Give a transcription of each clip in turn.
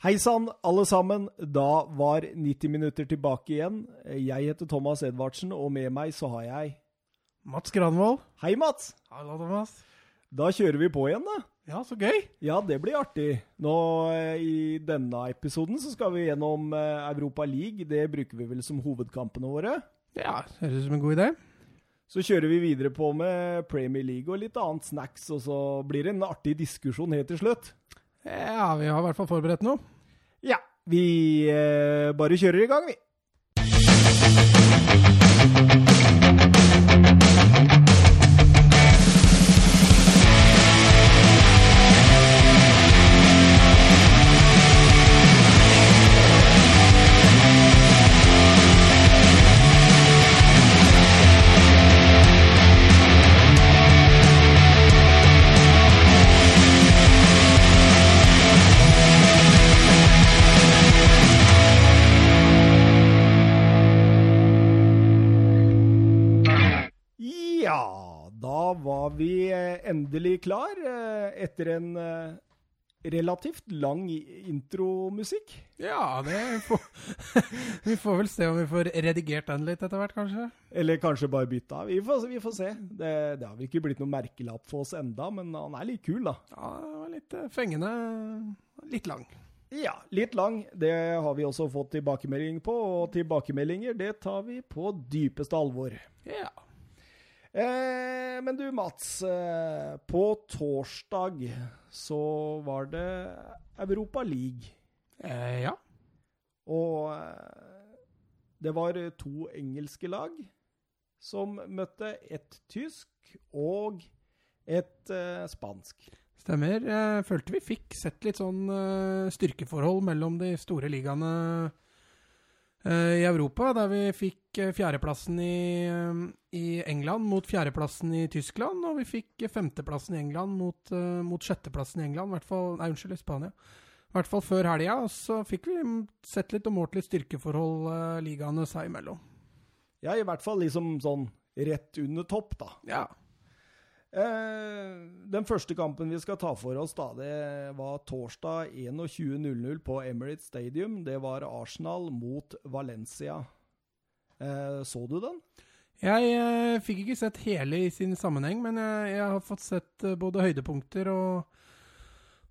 Hei sann, alle sammen. Da var 90 minutter tilbake igjen. Jeg heter Thomas Edvardsen, og med meg så har jeg Mats Granvold. Hei, Mats! Hallo, Thomas. Da kjører vi på igjen, da. Ja, så gøy. Ja, det blir artig. Nå eh, I denne episoden så skal vi gjennom eh, Europa League. Det bruker vi vel som hovedkampene våre. Ja, høres ut som en god idé. Så kjører vi videre på med Premier League og litt annet snacks, og så blir det en artig diskusjon helt til slutt. Ja, vi har i hvert fall forberedt noe. Ja, vi eh, bare kjører i gang, vi. Endelig klar eh, etter en eh, relativt lang intromusikk. Ja, det får Vi får vel se om vi får redigert den litt etter hvert, kanskje. Eller kanskje bare bytta. Vi får, vi får se. Det, det har vel ikke blitt noen merkelapp for oss enda, men han er litt kul, da. Ja, det var litt eh, fengende. Litt lang. Ja, litt lang. Det har vi også fått tilbakemelding på, og tilbakemeldinger det tar vi på dypeste alvor. Ja. Eh, men du, Mats. Eh, på torsdag så var det Europa League. Eh, ja. Og eh, det var to engelske lag som møtte et tysk og et eh, spansk. Stemmer. Jeg følte vi fikk sett litt sånn eh, styrkeforhold mellom de store ligaene i Europa, der vi fikk eh, fjerdeplassen i, eh, i England mot fjerdeplassen i Tyskland, og vi fikk eh, femteplassen i England mot, eh, mot sjetteplassen i England, hvert fall, nei, unnskyld, i Spania. I hvert fall før helga, og så fikk vi sett litt og målt litt styrkeforhold eh, ligaene seg imellom. Ja, i hvert fall liksom sånn rett under topp, da. Ja. Eh, den første kampen vi skal ta for oss, da, det var torsdag 21.00 på Emirates Stadium. Det var Arsenal mot Valencia. Eh, så du den? Jeg eh, fikk ikke sett hele i sin sammenheng, men jeg, jeg har fått sett både høydepunkter og,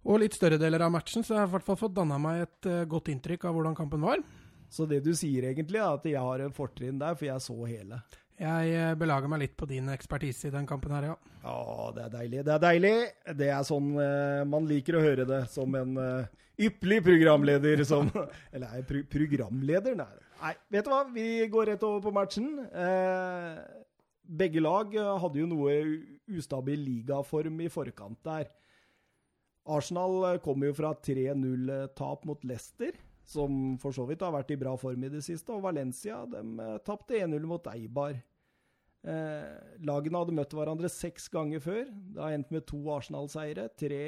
og litt større deler av matchen, så jeg har i hvert fall fått danna meg et godt inntrykk av hvordan kampen var. Så det du sier egentlig, er at jeg har en fortrinn der, for jeg så hele. Jeg eh, belager meg litt på din ekspertise i den kampen her, ja. Ja, det er deilig. Det er deilig. Det er sånn uh, man liker å høre det, som en uh, ypperlig programleder som Eller er pro programleder? Nei. Nei, vet du hva? Vi går rett over på matchen. Uh, begge lag hadde jo noe ustabil ligaform i forkant der. Arsenal kommer kom jo fra 3-0-tap mot Leicester, som for så vidt har vært i bra form i det siste, og Valencia de tapte 1-0 mot Eibar. Eh, lagene hadde møtt hverandre seks ganger før. Det har endt med to Arsenal-seire, tre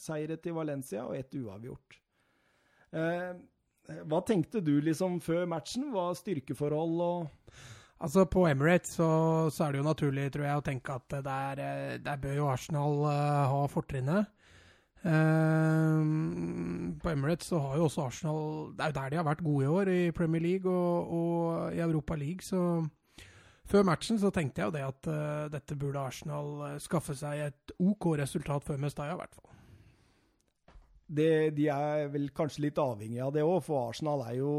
seire til Valencia og ett uavgjort. Eh, hva tenkte du liksom før matchen? Hva styrkeforhold og Altså På Emirates så, så er det jo naturlig tror jeg, å tenke at der, der bør jo Arsenal uh, ha fortrinnet. Eh, på Emirates så har jo også Arsenal Det er jo der de har vært gode i år, i Premier League og, og i Europa League. Så før matchen så tenkte jeg jo det at uh, dette burde Arsenal eh, skaffe seg et OK resultat før Mestaya, i hvert fall. det, De er vel kanskje litt avhengig av det òg, for Arsenal er jo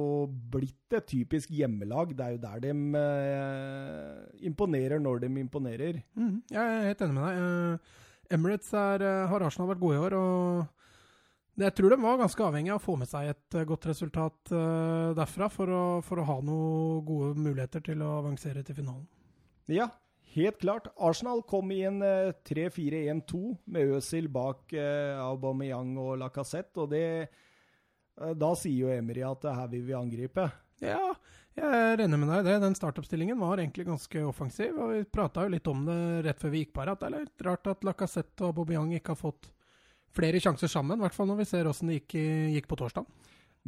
blitt et typisk hjemmelag. Det er jo der de eh, imponerer når de imponerer. Mm, jeg er helt enig med deg. Eh, Emirates er, eh, har Arsenal vært gode i år, og jeg tror de var ganske avhengig av å få med seg et eh, godt resultat eh, derfra for å, for å ha noen gode muligheter til å avansere til finalen. Ja, helt klart. Arsenal kom i en eh, 3-4-1-2 med Øzil bak eh, Aubameyang og Lacassette, og det eh, Da sier jo Emery at eh, her vil vi angripe. Ja, jeg regner med deg i det. Den startoppstillingen var egentlig ganske offensiv, og vi prata jo litt om det rett før vi gikk på her, at det er litt rart at Lacassette og Aubameyang ikke har fått flere sjanser sammen, i hvert fall når vi ser åssen det gikk, gikk på torsdag.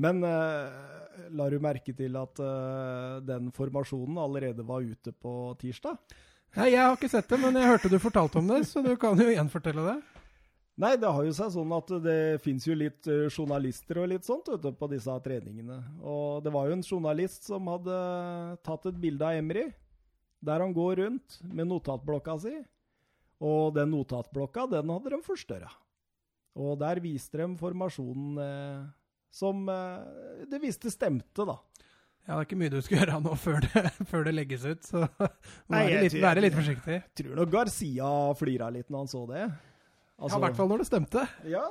Men eh, la du merke til at eh, den formasjonen allerede var ute på tirsdag? Nei, jeg har ikke sett det, men jeg hørte du fortalte om det, så du kan jo gjenfortelle det. Nei, det har jo seg sånn at det fins jo litt eh, journalister og litt sånt ute på disse treningene. Og det var jo en journalist som hadde tatt et bilde av Emry, der han går rundt med notatblokka si. Og den notatblokka, den hadde de forstørra. Og der viste de formasjonen eh, som eh, det viste stemte, da. Ja, det er ikke mye du skal gjøre nå før det, før det legges ut, så må Nei, være jeg litt, tror- være litt forsiktig. Tror nok Garcia flira litt når han så det. Altså- ja, I hvert fall når det stemte. Ja,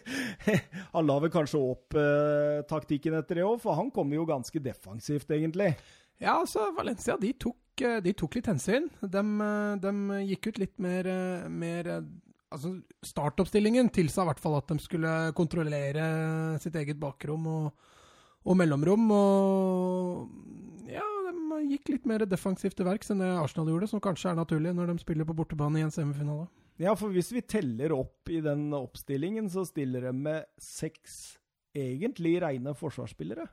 han la vel kanskje opp eh, taktikken etter det òg, for han kom jo ganske defensivt, egentlig. Ja, altså, Valencia de tok, eh, de tok litt hensyn. De, eh, de gikk ut litt mer, eh, mer Altså, startoppstillingen tilsa i hvert fall at de skulle kontrollere sitt eget bakrom og, og mellomrom. Og ja, de gikk litt mer defensivt til verks enn det Arsenal gjorde, som kanskje er naturlig når de spiller på bortebane i en semifinale. Ja, for hvis vi teller opp i den oppstillingen, så stiller de med seks egentlig rene forsvarsspillere.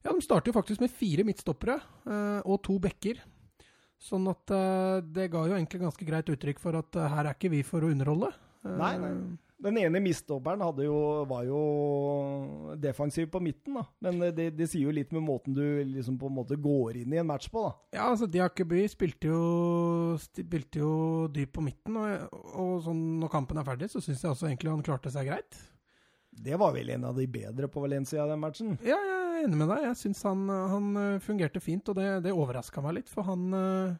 Ja, de starter jo faktisk med fire midtstoppere eh, og to backer. Sånn at eh, det ga jo egentlig ganske greit uttrykk for at eh, her er ikke vi for å underholde. Eh, Nei, nei. Den ene misdobberen jo, var jo defensiv på midten, da. Men det, det sier jo litt med måten du liksom på en måte går inn i en match på, da. Ja, altså Diakeby spilte jo, spilte jo dyp på midten, og, og sånn når kampen er ferdig, så syns jeg også egentlig han klarte seg greit. Det var vel en av de bedre på Valencia, den matchen. Ja, Ja, jeg er enig med deg. Jeg syns han, han eh, fungerte fint, og det, det overraska meg litt, for han eh,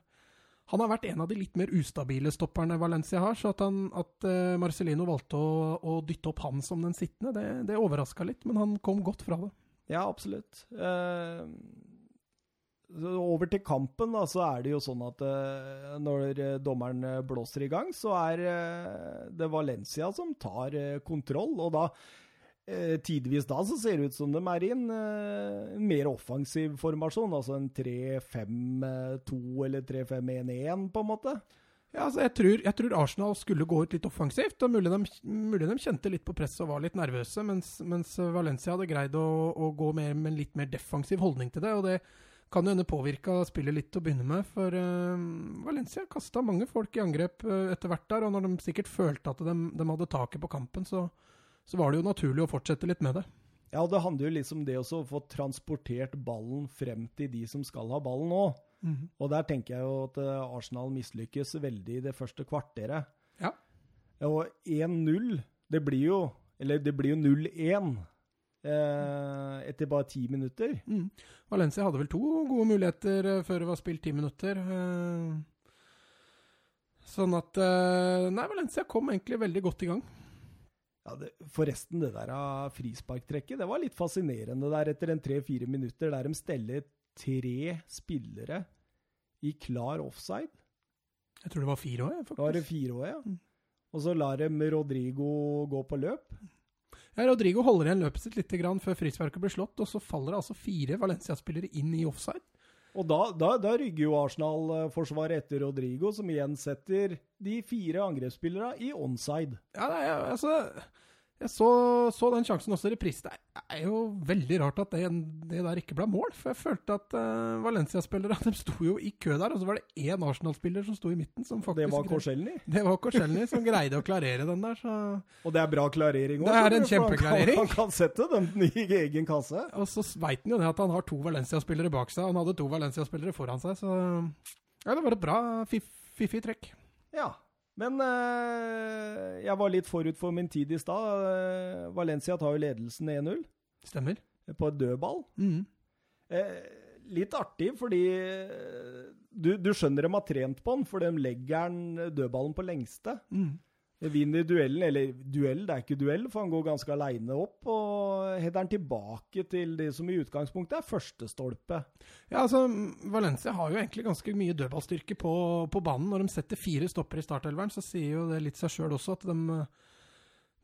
han har vært en av de litt mer ustabile stopperne Valencia har, så at, han, at eh, Marcelino valgte å, å dytte opp han som den sittende, det, det overraska litt, men han kom godt fra det. Ja, absolutt. Eh, over til kampen, da, så er det jo sånn at eh, når eh, dommeren eh, blåser i gang, så er eh, det Valencia som tar eh, kontroll. Og da eh, tidvis da så ser det ut som de er i en eh, mer offensiv formasjon, altså en 3-5-2 eller 3-5-1-1, på en måte. Ja, altså jeg tror, jeg tror Arsenal skulle gå ut litt offensivt. og Mulig de, mulig de kjente litt på presset og var litt nervøse, mens, mens Valencia hadde greid å, å gå mer, med en litt mer defensiv holdning til det. og det kan jo hende påvirka spillet litt å begynne med, for uh, Valencia kasta mange folk i angrep uh, etter hvert der. Og når de sikkert følte at de, de hadde taket på kampen, så, så var det jo naturlig å fortsette litt med det. Ja, og det handler jo liksom det også å få transportert ballen frem til de som skal ha ballen nå. Og der tenker jeg jo at eh, Arsenal mislykkes veldig i det første kvarteret. Ja. Og 1-0, det blir jo Eller det blir jo 0-1 eh, etter bare ti minutter. Mm. Valencia hadde vel to gode muligheter eh, før det var spilt ti minutter. eh. Sånn at Nei, Valencia kom egentlig veldig godt i gang. Ja, det, forresten, det der av frisparktrekket, det var litt fascinerende der etter en tre-fire minutter, der de steller tre spillere i klar offside. Jeg tror det var fire år, faktisk. Da var det fire år, ja. Mm. Og så lar de Rodrigo gå på løp. Ja, Rodrigo holder igjen løpet sitt litt grann før frisparket blir slått, og så faller det altså fire Valencia-spillere inn i offside. Og da, da, da rygger jo Arsenal-forsvaret etter Rodrigo, som igjen setter de fire angrepsspillerne i onside. Ja, er, altså Jeg så, så den sjansen også i reprise. Det er jo veldig rart at det, det der ikke ble mål. For jeg følte at uh, Valencia-spillere de sto jo i kø der, og så var det én Arsenal-spiller som sto i midten. som faktisk Det var Korselny. Det var Korselny som greide å klarere den der. så... Og det er bra klarering Det er en kjempeklarering. han. Han kan sette den i egen kasse. Og så veit han jo det at han har to Valencia-spillere bak seg. Han hadde to Valencia-spillere foran seg, så ja, det var et bra fiffig trekk. Ja. Men eh, jeg var litt forut for min tid i stad. Eh, Valencia tar jo ledelsen 1-0 Stemmer. på et dødball. Mm. Eh, litt artig, fordi eh, du, du skjønner de har trent på den, for de legger den dødballen på lengste. Mhm. Vinner duellen, eller duell, det er ikke duell, for han går ganske aleine opp. Og header han tilbake til det som i utgangspunktet er første stolpe. Ja, altså, Valencia har jo egentlig ganske mye dødballstyrke på, på banen. Når de setter fire stopper i startelveren, så sier jo det litt seg sjøl også at de,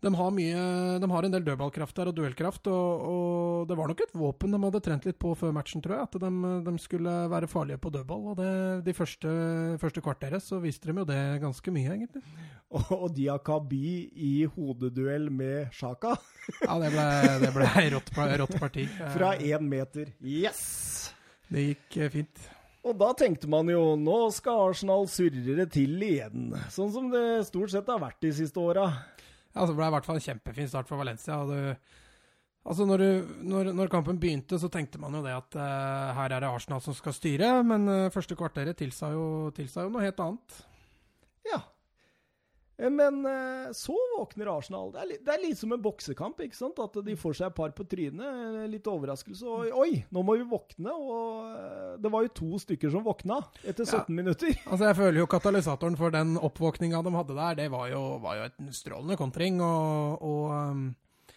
de, har mye, de har en del dødballkraft der og duellkraft. Og, og det var nok et våpen de hadde trent litt på før matchen, tror jeg. At de, de skulle være farlige på dødball. Og det, de første, første kvarteret så viste de jo det ganske mye, egentlig. Og, og Diakabi i hodeduell med Sjaka Ja, det ble, det ble rått, rått parti. fra én meter. Yes! Det gikk eh, fint. Og da tenkte man jo nå skal Arsenal surre det til igjen. Sånn som det stort sett har vært de siste åra. Ja, det ble i hvert fall en kjempefin start for Valencia. og du Altså når, du, når, når, kampen begynte, så tenkte man jo det at uh, her er det Arsenal som skal styre, men uh, første kvarteret tilsa jo, tilsa jo, noe helt annet. Ja. Eh, men uh, så våkner Arsenal. Det er, litt, det er, litt, som en boksekamp. ikke sant? At de får seg et par på trynet. Litt overraskelse. Og, oi, nå må vi våkne. Og det var jo to stykker som våkna etter 17 ja. minutter. Altså Jeg føler jo katalysatoren for den oppvåkninga de hadde der, det var jo, var jo et strålende kontring. og, og um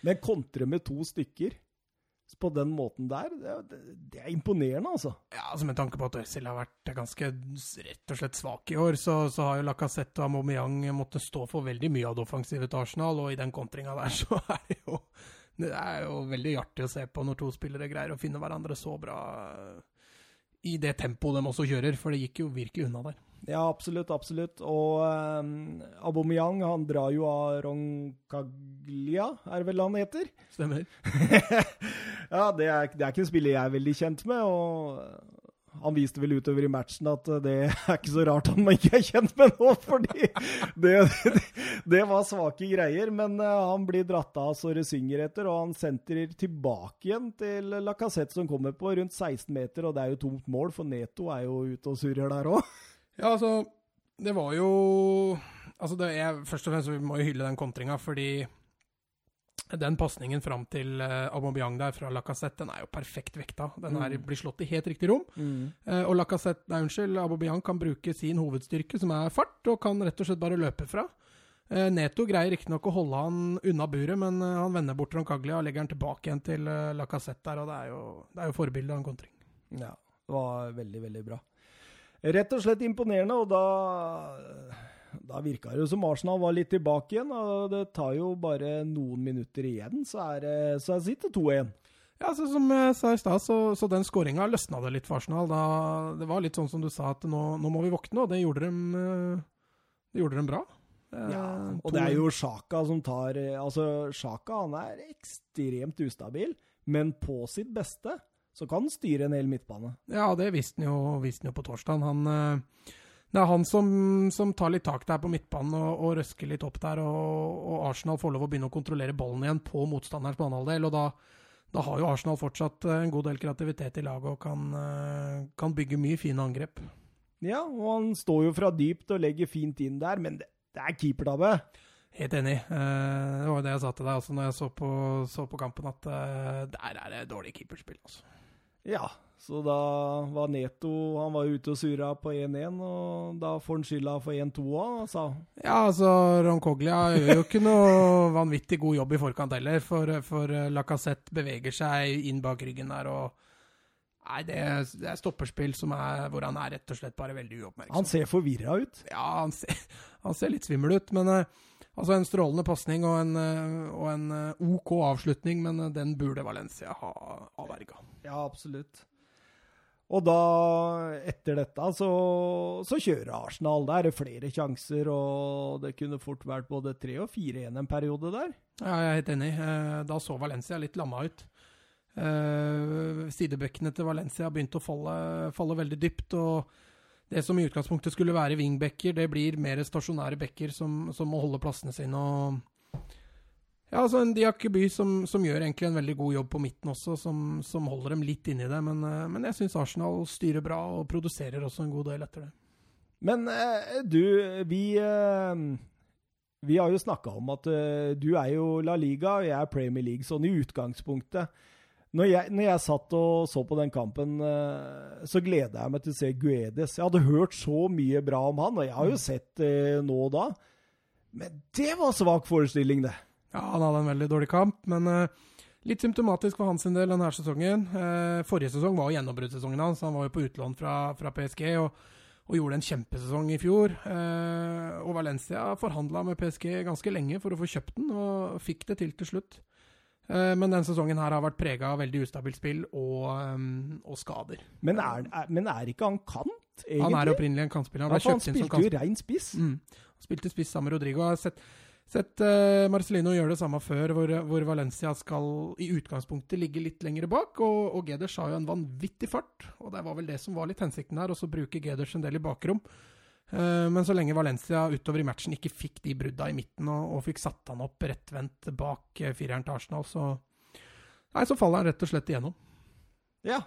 men kontre med to stykker på den måten der, det, det er imponerende, altså. Ja, altså Med tanke på at Øzil har vært ganske rett og slett svak i år, så, så har jo Lacassette og Aubameyang måttet stå for veldig mye av det offensive til Arsenal, og i den kontringa der så er det jo det er jo veldig artig å se på når to spillere greier å finne hverandre så bra i det tempoet de også kjører, for det gikk jo virkelig unna der. Ja, absolutt, absolutt. Og um, Aubameyang, han drar jo av Roncaglia, er det vel han heter? Stemmer. ja, det er, det er ikke en spiller jeg er veldig kjent med, og han viste vel utover i matchen at det er ikke så rart han ikke er kjent med nå, fordi det, det, det var svake greier. Men eh, han blir dratt av så det synger etter, og han sentrer tilbake igjen til Lacassette, som kommer på rundt 16 meter, og det er jo tomt mål, for Neto er jo ute og surrer der òg. Ja, altså, det var jo Altså, det er, først og fremst vi må jo hylle den kontringa, fordi den pasningen fram til uh, Aubameyang der fra Lacassette, den er jo perfekt vekta. Den her mm. blir slått i helt riktig rom. Mm. Uh, og Lacassette, nei, unnskyld, Aubameyang kan bruke sin hovedstyrke, som er fart, og kan rett og slett bare løpe fra. Uh, Neto greier riktignok å holde han unna buret, men uh, han vender bort Roncaglia og legger han tilbake igjen til uh, Lacassette der, og det er jo, det er jo forbildet av en kontring. Ja, det var veldig, veldig bra. Rett og slett imponerende, og da da virka det jo som Arsenal var litt tilbake igjen. og Det tar jo bare noen minutter igjen, så er det, så sitter 2-1. Ja, så Som jeg sa i stad, så, så, den skåringa løsna det litt for Arsenal. Da, det var litt sånn som du sa, at nå, nå må vi våkne, og det gjorde de, det gjorde de bra. Ja, og det er jo Sjaka som tar Altså, Sjaka han er ekstremt ustabil, men på sitt beste så kan han styre en hel midtbane. Ja, det visste han jo, visste han jo på torsdag. Han, eh, det er han som, som, tar litt tak der på midtbanen og, og røsker litt opp der. Og, og, Arsenal får lov å begynne å kontrollere ballen igjen på motstanderens banehalvdel. Og da, da, har jo Arsenal fortsatt en god del kreativitet i laget og kan, eh, kan bygge mye fine angrep. Ja, og han står jo fra dypt og legger fint inn der, men det, det er keepertabbe. Helt enig. Eh, det var jo det jeg sa til deg også når jeg så på, så på kampen, at der er det dårlig keeperspill. altså. Ja, så da var Neto Han var ute og surra på 1-1, og da får han skylda for 1-2 òg, sa Ja, altså, Ron Coglia gjør jo ikke noe vanvittig god jobb i forkant heller, for, for Lacassette beveger seg inn bak ryggen der og Nei, det det er stopperspill som er, hvor han er rett og slett bare veldig uoppmerksom. Han ser forvirra ut? Ja, han ser, han ser, litt svimmel ut, men uh, Altså en strålende pasning og en, eh, og en, eh, OK avslutning, men eh, den burde Valencia ha avverga. Ja, absolutt. Og da, etter dette, så, så, kjører Arsenal. Der er flere sjanser, og det kunne fort vært både 3 og 4-1 en periode der. Ja, jeg er helt enig. Da så Valencia litt lamma ut. Sidebekkene til Valencia begynte å falle, falle veldig dypt. og det som i utgangspunktet skulle være wingbacker, det blir mer stasjonære backer som, som, må holde plassene sine. og ja, altså En Diakeby som, som, gjør egentlig en veldig god jobb på midten også, som, som holder dem litt inni det. Men, eh, men jeg syns Arsenal styrer bra og produserer også en god del etter det. Men eh, du, vi eh, Vi har jo snakka om at du er jo La Liga, og jeg er Premier League. Sånn i utgangspunktet. Når jeg, når jeg, satt og så på den kampen, så gleda jeg meg til å se Guedes. Jeg hadde hørt så mye bra om han, og jeg har jo mm. sett det nå og da. Men det var svak forestilling, det. Ja, han hadde en veldig dårlig kamp, men uh, litt symptomatisk for hans del denne sesongen. Uh, forrige sesong var gjennombruddssesongen hans. Han var jo på utlån fra, fra PSG og, og, gjorde en kjempesesong i fjor. Uh, og Valencia forhandla med PSG ganske lenge for å få kjøpt den, og fikk det til til slutt. Eh, men denne sesongen her har vært prega av veldig ustabilt spill og, og skader. Men er, er, men er, ikke han kant, egentlig? Han er opprinnelig en kantspiller. Han, ja, han spilte jo rein spiss. Mm. Han spilte spiss sammen med Rodrigo. Jeg har sett, sett uh, Marcelino gjøre det samme før, hvor, hvor, Valencia skal i utgangspunktet ligge litt lenger bak. Og, og Geders har jo en vanvittig fart, og det var vel det som var litt hensikten her. Og så bruker Geders en del i bakrom. Uh, men så lenge Valencia utover i matchen ikke fikk de brudda i midten og, og fikk satt han opp rettvendt bak eh, fireren til Arsenal, så Nei, så faller han rett og slett igjennom. Ja.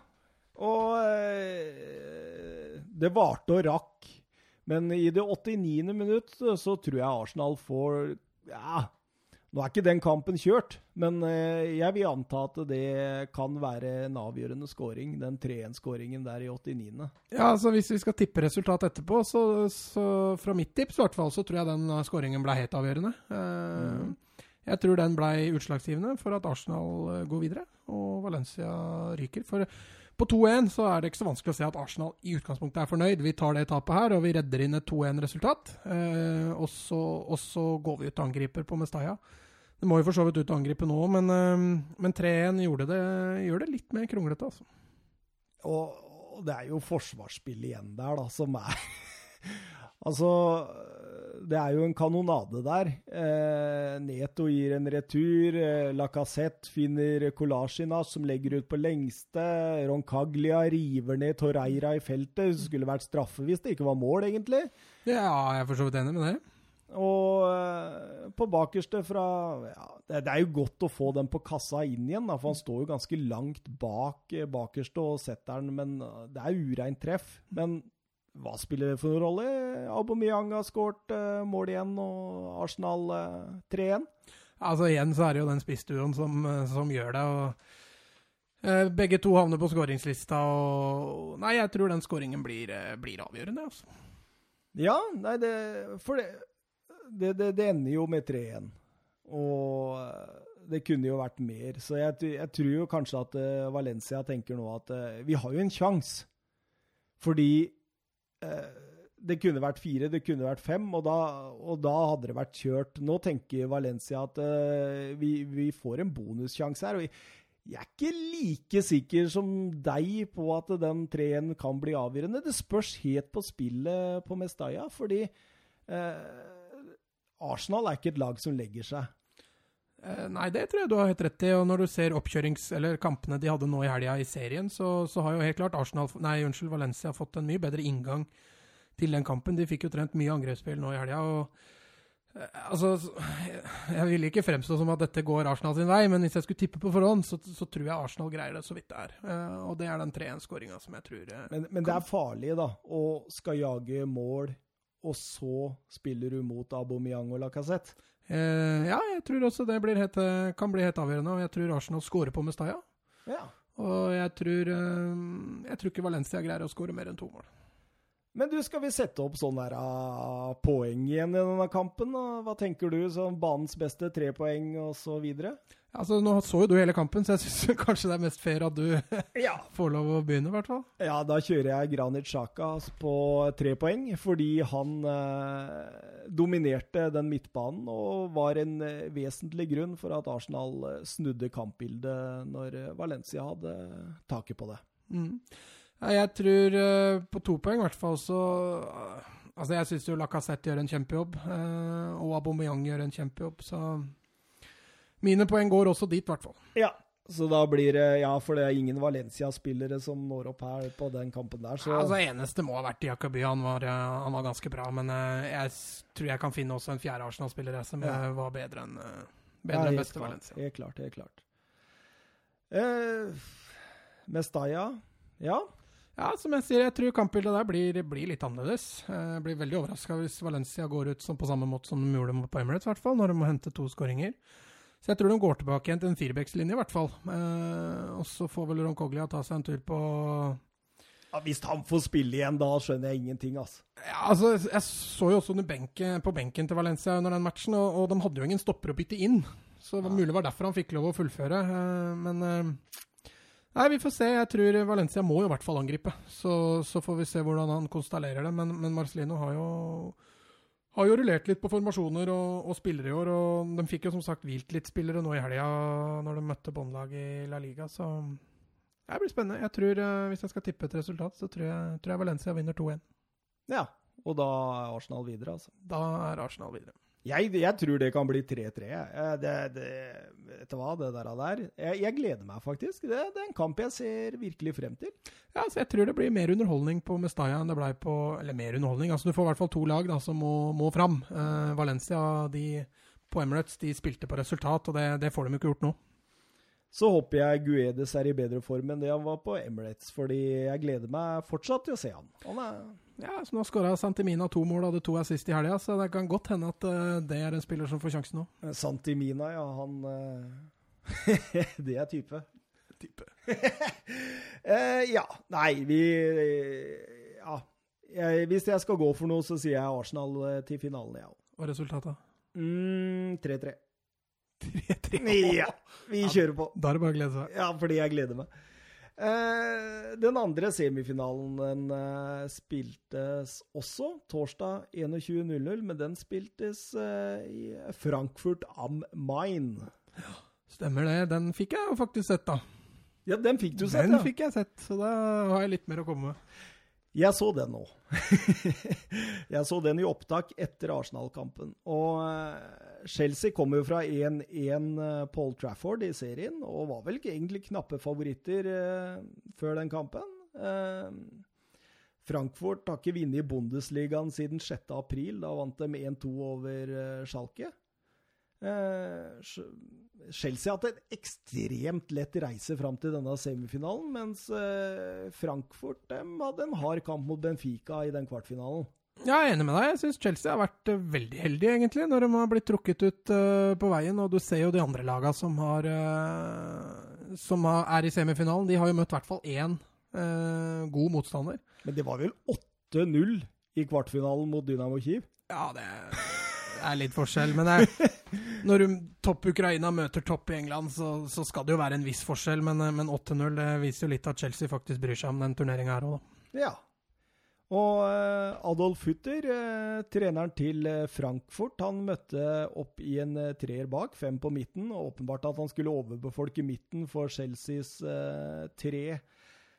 Og eh, det varte og rakk. Men i det 89. minutt så tror jeg Arsenal får Ja, nå er ikke den kampen kjørt, men eh, jeg vil anta at det kan være en avgjørende scoring, den 3-1-skåringen der i 89. Ja, altså Hvis vi skal tippe resultat etterpå, så, så fra mitt tips i hvert fall, så tror jeg den skåringen ble helt avgjørende. Eh, Mm. Jeg tror den ble utslagsgivende for at Arsenal eh, går videre, og Valencia ryker. For på 2-1 så er det ikke så vanskelig å se at Arsenal i utgangspunktet er fornøyd. Vi tar det tapet her, og vi redder inn et 2-1-resultat. Eh, og, og så går vi ut og angriper på Mestalla. Det må jo for så vidt ut og angripe nå, men, eh, men 3-1 gjør det, det litt mer kronglete, altså. Og, det er jo forsvarsspill igjen der, da, som er Altså, det er jo en kanonade der. Eh, Neto gir en retur. Eh, Lacassette finner Kolasjinac, som legger ut på lengste. Roncaglia river ned Torreira i feltet. Det skulle vært straffe hvis det ikke var mål, egentlig. Ja, jeg er for så vidt enig med det. Og eh, på bakerste fra ja, det, det er jo godt å få den på kassa inn igjen, da, for han står jo ganske langt bak eh, bakerste og setter den, men eh, det er ureint treff. Men hva spiller det for noen rolle? Aubameyang har skåret eh, mål igjen, og Arsenal eh, 3-1. Altså Igjen så er det jo den spissduoen som, eh, som gjør det. og Begge to havner på skåringslista, og Nei, jeg tror den skåringen blir, blir avgjørende. altså. Ja, nei, det For det, det, det, det ender jo med 3-1. Og det kunne jo vært mer. Så jeg, jeg tror jo kanskje at Valencia tenker nå at vi har jo en sjanse. Fordi det kunne vært fire, det kunne vært fem, og da, og da hadde det vært kjørt. Nå tenker Valencia at uh, vi, vi får en bonussjanse her. og jeg, jeg er ikke like sikker som deg på at den 3-1 kan bli avgjørende. Det spørs helt på spillet på Mestalla, fordi uh, Arsenal er ikke et lag som legger seg. Eh, Nei, det tror jeg du har helt rett i. Og når du ser oppkjørings- eller kampene de hadde nå i helga i serien, så, så har jo helt klart Arsenal, nei, unnskyld, Valencia fått en mye bedre inngang til den kampen. De fikk jo trent mye angrepsspill nå i helga. og eh, Altså, jeg- vil ikke fremstå som at dette går Arsenal sin vei, men hvis jeg skulle tippe på forhånd, så, så tror jeg Arsenal greier det så vidt det er. Eh, Og det er den 3-1-skåringa som jeg tror Men, men det er farlig, da, å skal jage mål, og så spiller du mot Aubameyang og Lacassette. Eh, Ja, jeg tror også det blir helt, eh, kan bli helt avgjørende, og jeg tror Arsenal scorer på Mestalla. Ja. Og jeg tror, eh, jeg tror ikke Valencia greier å score mer enn to mål. Men du, skal vi sette opp sånn der uh, poeng igjen i denne kampen? Og Hva tenker du? Sånn banens beste trepoeng og så videre? Altså, Nå så jo du hele kampen, så jeg syns kanskje det er mest fair at du Ja. får lov å begynne, i hvert fall. Ja, da kjører jeg Granit Xhaka på tre poeng, fordi han eh, dominerte den midtbanen og var en eh, vesentlig grunn for at Arsenal eh, snudde kampbildet når eh, Valencia hadde taket på det. Mm. Jeg tror på to poeng, i hvert fall, så Altså, jeg syns jo Lacassette gjør en kjempejobb, og Aubameyang gjør en kjempejobb, så Mine poeng går også dit, i hvert fall. Ja. Så da blir det Ja, for det er ingen Valencia-spillere som når opp her på den kampen der, så Altså, eneste må ha vært Diakaby. Han, var, eh, han var ganske bra, men uh, jeg tror jeg kan finne også en fjerde Arsenal-spiller som Ja. eh, var bedre enn Ja, bedre enn beste klart, Valencia. Helt klart, helt klart. Uh, Mestaya, ja. Ja, som jeg sier, jeg tror kampbildet der blir, blir litt annerledes. Jeg blir veldig overraska hvis Valencia går ut på samme måte som de gjorde på Emirates, i hvert fall, når de må hente to skåringer. Så jeg tror de går tilbake igjen til en firebeckslinje, i hvert fall. Eh, og så får vel Ron Coglia ta seg en tur på ja. Hvis han får spille igjen, da skjønner jeg ingenting, altså. Ja, altså, Jeg så jo også benken, på benken til Valencia under den matchen, og, og de hadde jo ingen stopper å bytte inn. Så det var mulig det var derfor han fikk lov å fullføre. eh, men eh, Nei, vi får se. Jeg tror Valencia må jo i hvert fall angripe. Så, så får vi se hvordan han konstellerer det. Men, men Marcelino har jo har jo rullert litt på formasjoner og, og spillere i år. Og de fikk jo som sagt hvilt litt spillere nå i helga når de møtte båndlaget i La Liga. Så det blir spennende. Jeg tror, eh, Hvis jeg skal tippe et resultat, så tror jeg, tror jeg Valencia vinner 2-1. Ja. Og da er Arsenal videre, altså. Da er Arsenal videre. Jeg, jeg tror det kan bli 3-3. Det, det, vet du hva, det der. der. Jeg, jeg gleder meg faktisk. Det, det er en kamp jeg ser virkelig frem til. Ja, altså Jeg tror det blir mer underholdning på Mestalla enn det ble på Eller mer underholdning. altså Du får i hvert fall to lag da, som må, må fram. Uh, Valencia de, på Emirates de spilte på resultat, og det, det får de ikke gjort nå. Så håper jeg Guedes er i bedre form enn det han var på Emirates, fordi jeg gleder meg fortsatt til å se han. Han er Ja, så Nå skåra Santimina to mål og hadde to assist i helga, så det kan godt hende at eh, det er en spiller som får sjansen nå. Santimina, ja, han eh, Det er type. Type. Eh, ja. Nei, vi Ja. Jeg, hvis jeg skal gå for noe, så sier jeg Arsenal eh, til finalen, jeg ja. òg. Og resultatet? Mm, 3-3. 3-3. Ja, vi kjører på. Da er det bare å glede seg. Ja, fordi jeg gleder meg. Eh, den andre semifinalen den eh, spiltes også torsdag 21.00, men den spiltes eh, i Frankfurt am Main. Stemmer det. Den fikk jeg jo faktisk sett, da. Ja, den fikk du sett, Den ja. fikk jeg sett, så da har jeg litt mer å komme med. Jeg så den nå. jeg så den i opptak etter Arsenal-kampen. Og Chelsea kommer jo fra 1-1 eh, Paul Trafford i serien, og var vel ikke egentlig knappe favoritter eh, før den kampen. Eh, Frankfurt har ikke vunnet i Bundesligaen siden 6. april. Da vant de 1-2 over eh, Schalke. Eh, Chelsea har hatt en ekstremt lett reise fram til denne semifinalen, mens eh, Frankfurt hadde en hard kamp mot Benfica i den kvartfinalen. Jeg er enig med deg. Jeg syns Chelsea har vært eh, veldig heldige, egentlig, når de har blitt trukket ut uh, på veien. Og du ser jo de andre lagene som, har, uh, som har, er i semifinalen. De har jo møtt i hvert fall én uh, god motstander. Men det var vel 8-0 i kvartfinalen mot Dynamo Kiev? Ja, det er litt forskjell. Men det, når du, topp Ukraina møter topp i England, så, så skal det jo være en viss forskjell. Men, men 8-0 viser jo litt at Chelsea faktisk bryr seg om den turneringa her òg, da. Ja. Og eh, Adolf Hutter, eh, treneren til eh, Frankfurt, han møtte opp i en treer bak, fem på midten. og Åpenbart at han skulle overbefolke midten for Chelseas tre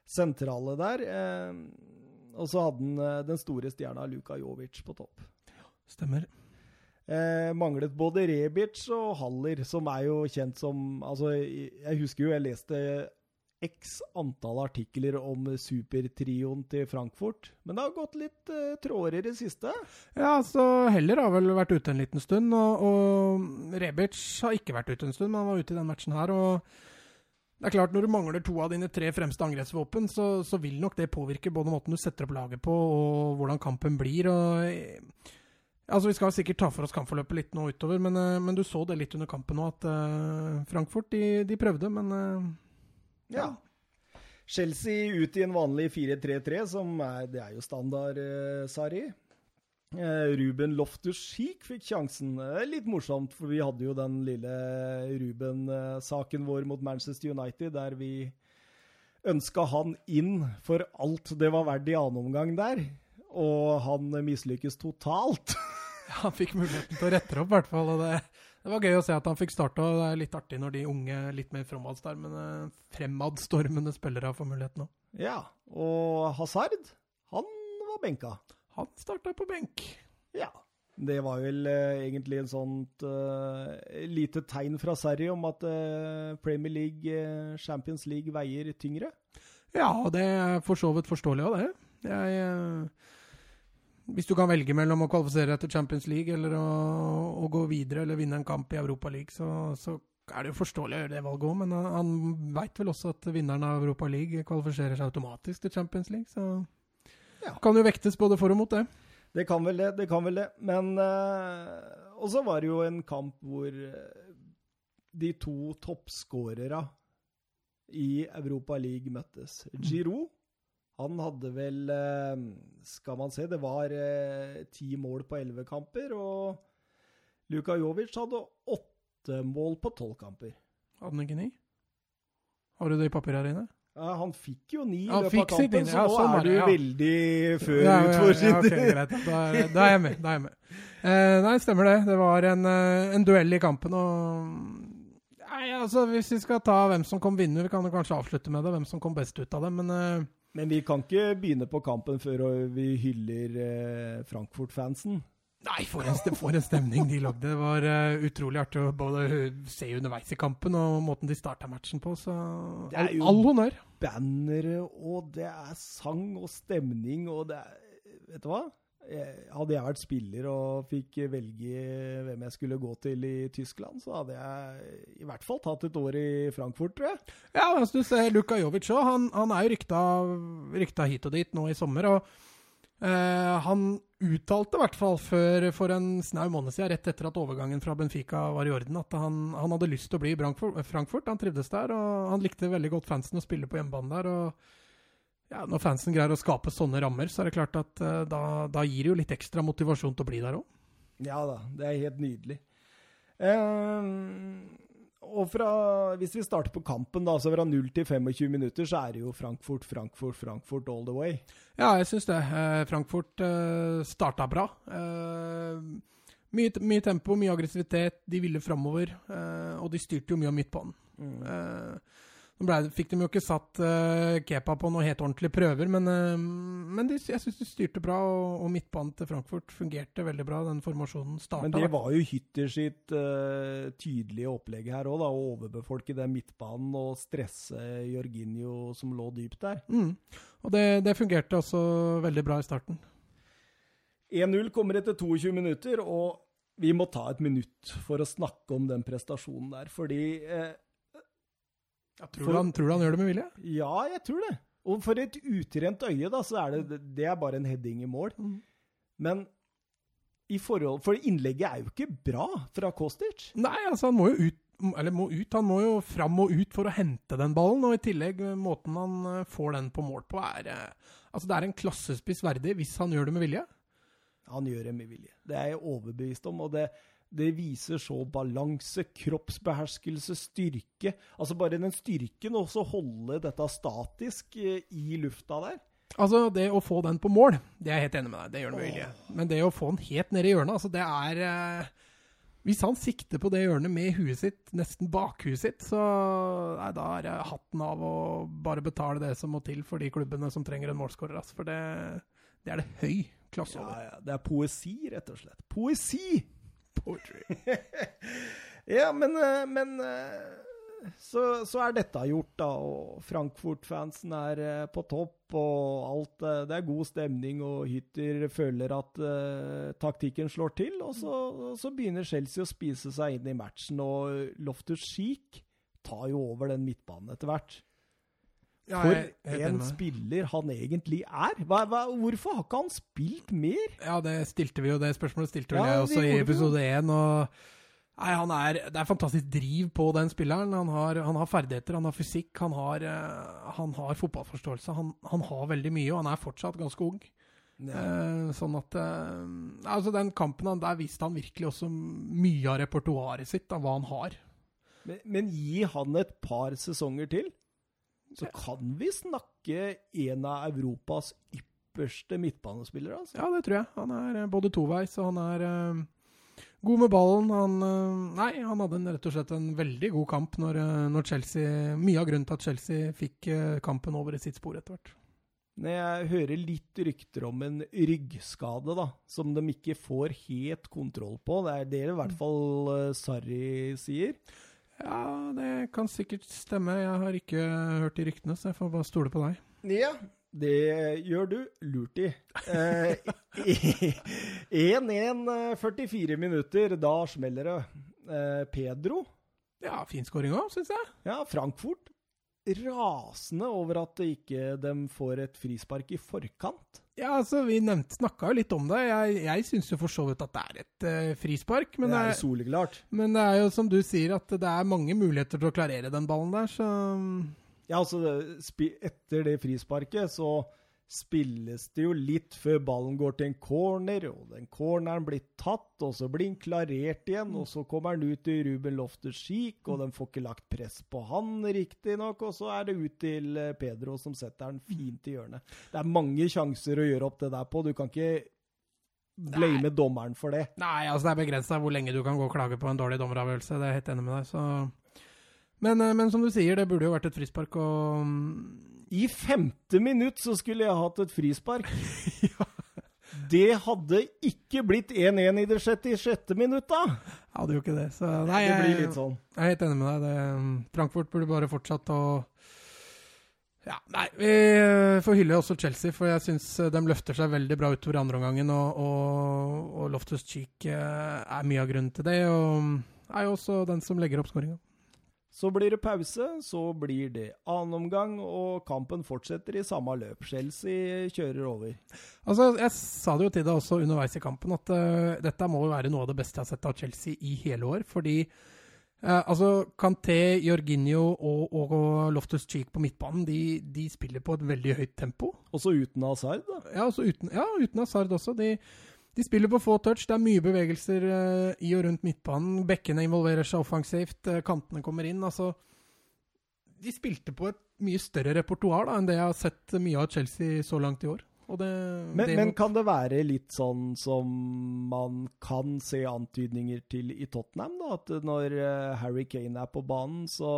sentrale der. Og så hadde han den store stjerna Luka Jovic på topp. Ja, Stemmer. Eh, manglet både Rebic og Haller, som er jo kjent som Altså, jeg husker jo jeg leste x antall artikler om supertrioen til Frankfurt. Men det har gått litt uh, tråder i det siste. Ja, så Heller har vel vært ute en liten stund, og, og Rebic har ikke vært ute en stund, men han var ute i den matchen her. og det er klart, Når du mangler to av dine tre fremste angrepsvåpen, så, så vil nok det påvirke både måten du setter opp laget på, og hvordan kampen blir. og Altså, Vi skal sikkert ta for oss kampforløpet litt nå utover, men, eh, men du så det litt under kampen nå, at uh, Frankfurt de, de prøvde, men eh, Ja. Chelsea ut i en vanlig 4-3-3, som er, det er jo standard, eh, Sari. Eh, Ruben Loftus-Cheek fikk sjansen. Eh, litt morsomt, for vi hadde jo den lille Ruben-saken vår mot Manchester United, der vi ønska han inn for alt det var verdt i annen omgang der. Og han mislykkes totalt. han fikk muligheten til å rette det opp, i hvert fall. og det, det var gøy å se at han fikk starta. Det er litt artig når de unge, litt mer fremadstormende, spillere får muligheten òg. Ja, og Hazard, han var benka. Han starta på benk. Ja. Det var vel eh, egentlig en sånt eh, lite tegn fra Sarri om at eh, Premier League, eh, Champions League veier tyngre. Ja, det er for så vidt forståelig av det. Jeg, hvis du kan velge mellom å kvalifisere deg til Champions League eller å, å gå videre eller vinne en kamp i Europa League, så, så er det jo forståelig å gjøre det valget òg. Men han, veit vel også at vinneren av Europa League kvalifiserer seg automatisk til Champions League, så Ja. kan jo vektes både for og mot det. Det kan vel det, det kan vel det. Men eh, Og så var det jo en kamp hvor eh, de to toppskårere i Europa League møttes. Giroud, han hadde vel eh, Skal man se, det var eh, ti mål på elleve kamper. Og Luka Jovic hadde åtte mål på tolv kamper. Hadde han ikke ni? Har du det i papiret her inne? Ja, han fikk jo ni i løpet av kampen, så ja, nå sånn er du ja. veldig før Ja, ja, utfor ja, ok, greit. Da, er- da er jeg med. Da er jeg med. Eh, nei, stemmer det. Det var en, eh, en duell i kampen, og Nei, altså, Hvis vi skal ta hvem som kom vinner, vi kan jo kanskje avslutte med det, hvem som kom best ut av det, men eh, Men vi kan ikke begynne på kampen før vi hyller eh, Frankfurt-fansen. Nei, for en, for en stemning de lagde. Det var uh, utrolig artig å både se underveis i kampen og måten de starta matchen på. Så Det er all, jo- all honnør. Bannere, og det er sang og stemning, og det er Vet du hva? Jeg- Hadde jeg vært spiller og fikk velge hvem jeg skulle gå til i Tyskland, så hadde jeg i hvert fall tatt et år i Frankfurt, tror jeg. Ja, hvis du ser Luka Jovic òg. Han, han er jo rykta, rykta hit og dit nå i sommer. og eh, Han uttalte i hvert fall før, for en snau måned siden, rett etter at overgangen fra Benfica var i orden, at han, han hadde lyst til å bli i Frankfurt. Han trivdes der, og han likte veldig godt fansen å spille på hjemmebane der. og ja, Når fansen greier å skape sånne rammer, så er det klart at uh, da, da gir det jo litt ekstra motivasjon til å bli der òg. Ja da, det er helt nydelig. Um, og fra, hvis vi starter på kampen, da, så fra 0 til 25 minutter, så er det jo Frankfurt, Frankfurt, Frankfurt all the way. Ja, jeg syns det. Uh, Frankfurt uh, starta bra. Uh, mye, mye tempo, mye aggressivitet. De ville framover. Eh, og de styrte jo mye av midtbanen. Eh, nå ble, fikk de jo ikke satt uh, Kepa på noen helt ordentlige prøver, men, uh, men de, jeg syns de styrte bra. Og, og midtbanen til Frankfurt fungerte veldig bra. Den formasjonen starta. Men det var jo Hytter sitt uh, tydelige opplegg her òg, å overbefolke den midtbanen og stresse Jorginho som lå dypt der. mm. Og det, det fungerte også veldig bra i starten. 1-0 kommer etter 22 minutter, og vi må ta et minutt for å snakke om den prestasjonen der, fordi eh, Tror, du han, tror du han gjør det med vilje? Ja, jeg tror det. Og for et utrent øye, da, så er det, det er bare en heading i mål. Mm. Men i forhold For innlegget er jo ikke bra fra Kostic. Nei, altså han må jo ut. Eller må ut, han må jo fram og ut for å hente den ballen. Og i tillegg, eh, måten han eh, får den på mål på, er eh, Altså, det er en klassespiss verdig hvis han gjør det med vilje. Han gjør det med vilje. Det er jeg overbevist om. og det, det viser så balanse, kroppsbeherskelse, styrke. Altså bare den styrken, og så holde dette statisk eh, i lufta der. Altså, det å få den på mål, det er jeg helt enig med deg. Det gjør den mulig. Men det å få den helt ned i hjørnet, altså, det er eh, Hvis han sikter på det hjørnet med huet sitt, nesten bakhuet sitt, så nei, da er det hatten av å bare betale det som må til for de klubbene som trenger en målskårer. Altså, for det, det er det høy klasse Ja, ja, det er poesi, rett og slett. Poesi! Poetry. Ja, men, eh, men eh, så, så er dette gjort, da. Og Frankfurt-fansen er eh, på topp, og alt Det er god stemning, og Hytter føler at uh, taktikken slår til. Og så, så begynner Chelsea å spise seg inn i matchen, og Loftus Cheek tar jo over den midtbanen etter hvert. Ja, For en spiller han egentlig er. Hva, hva, hvorfor har ikke han spilt mer? Ja, det stilte vi jo, det spørsmålet stilte vel Ja, jeg også i episode én. Nei, han er, det er fantastisk driv på den spilleren. Han har, han har ferdigheter, han har fysikk, han har, eh, han har fotballforståelse. Han, han har veldig mye, og han er fortsatt ganske ung. Eh, sånn at eh, Altså, den kampen han, der viste han virkelig også mye av repertoaret sitt, av hva han har. Men, men gi han et par sesonger til, så kan vi snakke en av Europas ypperste midtbanespillere. Altså. Ja, det tror jeg. Han er eh, både toveis, og han er uh, god med ballen. Han, uh, nei, han hadde en, rett og slett en veldig god kamp når, når Chelsea Mye av grunnen til at Chelsea fikk uh, kampen over i sitt spor etter hvert. Når jeg hører litt rykter om en ryggskade, da, som de ikke får helt kontroll på, det er det i hvert fall uh, Sarri sier. Ja, det kan sikkert stemme. Jeg har ikke hørt de ryktene, så jeg får bare stole på deg. Ja, det gjør du lurt i. Eh, 1-1, 44 minutter, da smeller det. Eh, Pedro, Ja, fin skåring òg, syns jeg. ja, Frankfurt, rasende over at de ikke de får et frispark i forkant. Ja, altså, Vi snakka jo litt om det. Jeg, jeg syns jo for så vidt at det er et uh, frispark. Men det det, er jo soleklart. men det er jo som du sier, at det er mange muligheter til å klarere den ballen der, så Ja, altså, etter det frisparket så spilles det jo litt før ballen går til en corner, og den corneren blir tatt, og så blir den klarert igjen, og så kommer den ut til Ruben Loftus-Cheek, og den får ikke lagt press på han riktignok, og så er det ut til eh, Pedro som setter den fint i hjørnet. Det er mange sjanser å gjøre opp det der på, du kan ikke blame dommeren for det. Nei, altså det er begrensa hvor lenge du kan gå og klage på en dårlig dommeravgjørelse. Det er jeg helt enig med deg, så men, eh, men som du sier, det burde jo vært et frispark, og mm, I femte minutt så skulle jeg hatt et frispark. det hadde ikke blitt 1-1 i det sjette, sjette minutt, da. Hadde jo ikke det. Så nei, det blir litt sånn. jeg er helt enig med deg. Det, Frankfurt burde bare fortsatt å ja, Nei, vi eh, får hylle også Chelsea, for jeg syns de løfter seg veldig bra utover andre omgangen. Og, og, og Loftus Cheek eh, er mye av grunnen til det, og er jo også den som legger opp skåringa. Så blir det pause, så blir det annen omgang, og kampen fortsetter i samme løp. Chelsea kjører over. Altså, Jeg sa det jo til deg også underveis i kampen, at uh, dette må jo være noe av det beste jeg har sett av Chelsea i hele år. Fordi uh, altså, Canté, Jorginho og, og Loftus Cheek på midtbanen de, de, spiller på et veldig høyt tempo. Også uten Hazard, da? Ja, uten, ja, uten Hazard også. De, de spiller på få touch. Det er mye bevegelser uh, i og rundt midtbanen. Bekkene involverer seg offensivt. Uh, kantene kommer inn. Altså De spilte på et mye større repertoar da, enn det jeg har sett mye av Chelsea så langt i år. Det, men, det men, kan det være litt sånn som man kan se antydninger til i Tottenham? da, At når uh, Harry Kane er på banen, så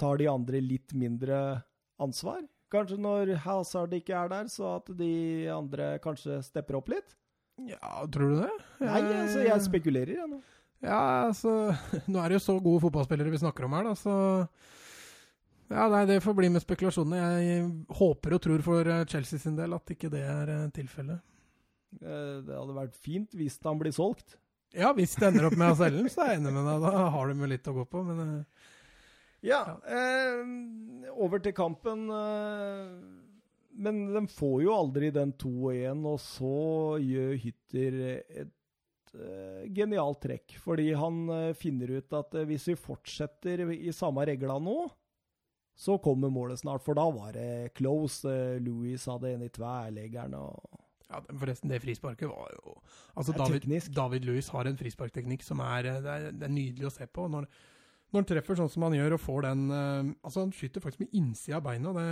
tar de andre litt mindre ansvar? Kanskje når Hazard ikke er der, så at de andre kanskje stepper opp litt? Ja, tror du det? Nei, altså, jeg spekulerer, jeg nå. Ja, altså Nå er det jo så gode fotballspillere vi snakker om her, da, så Ja, nei, det får bli med spekulasjonene. Jeg håper og tror for eh, Chelsea sin del at ikke det er eh, tilfellet. Eh, det hadde vært fint hvis han blir solgt. Ja, hvis det ender opp med å selge den, så er jeg enig med deg. Da har de jo litt å gå på, men Ja. Eh, over til kampen. Eh, men de får jo aldri den 2-1, og så gjør Hytter et uh, genialt trekk. Fordi han uh, finner ut at uh, hvis vi fortsetter i samme regla nå, så kommer målet snart. For da var det close. Louis hadde en i tverrleggeren. og... Ja, forresten, det frisparket var jo Altså, David, David Louis har en frisparkteknikk som er det, er det, er nydelig å se på. Når, når han treffer sånn som han gjør og får den Altså, han skyter faktisk med innsida av beina. Det,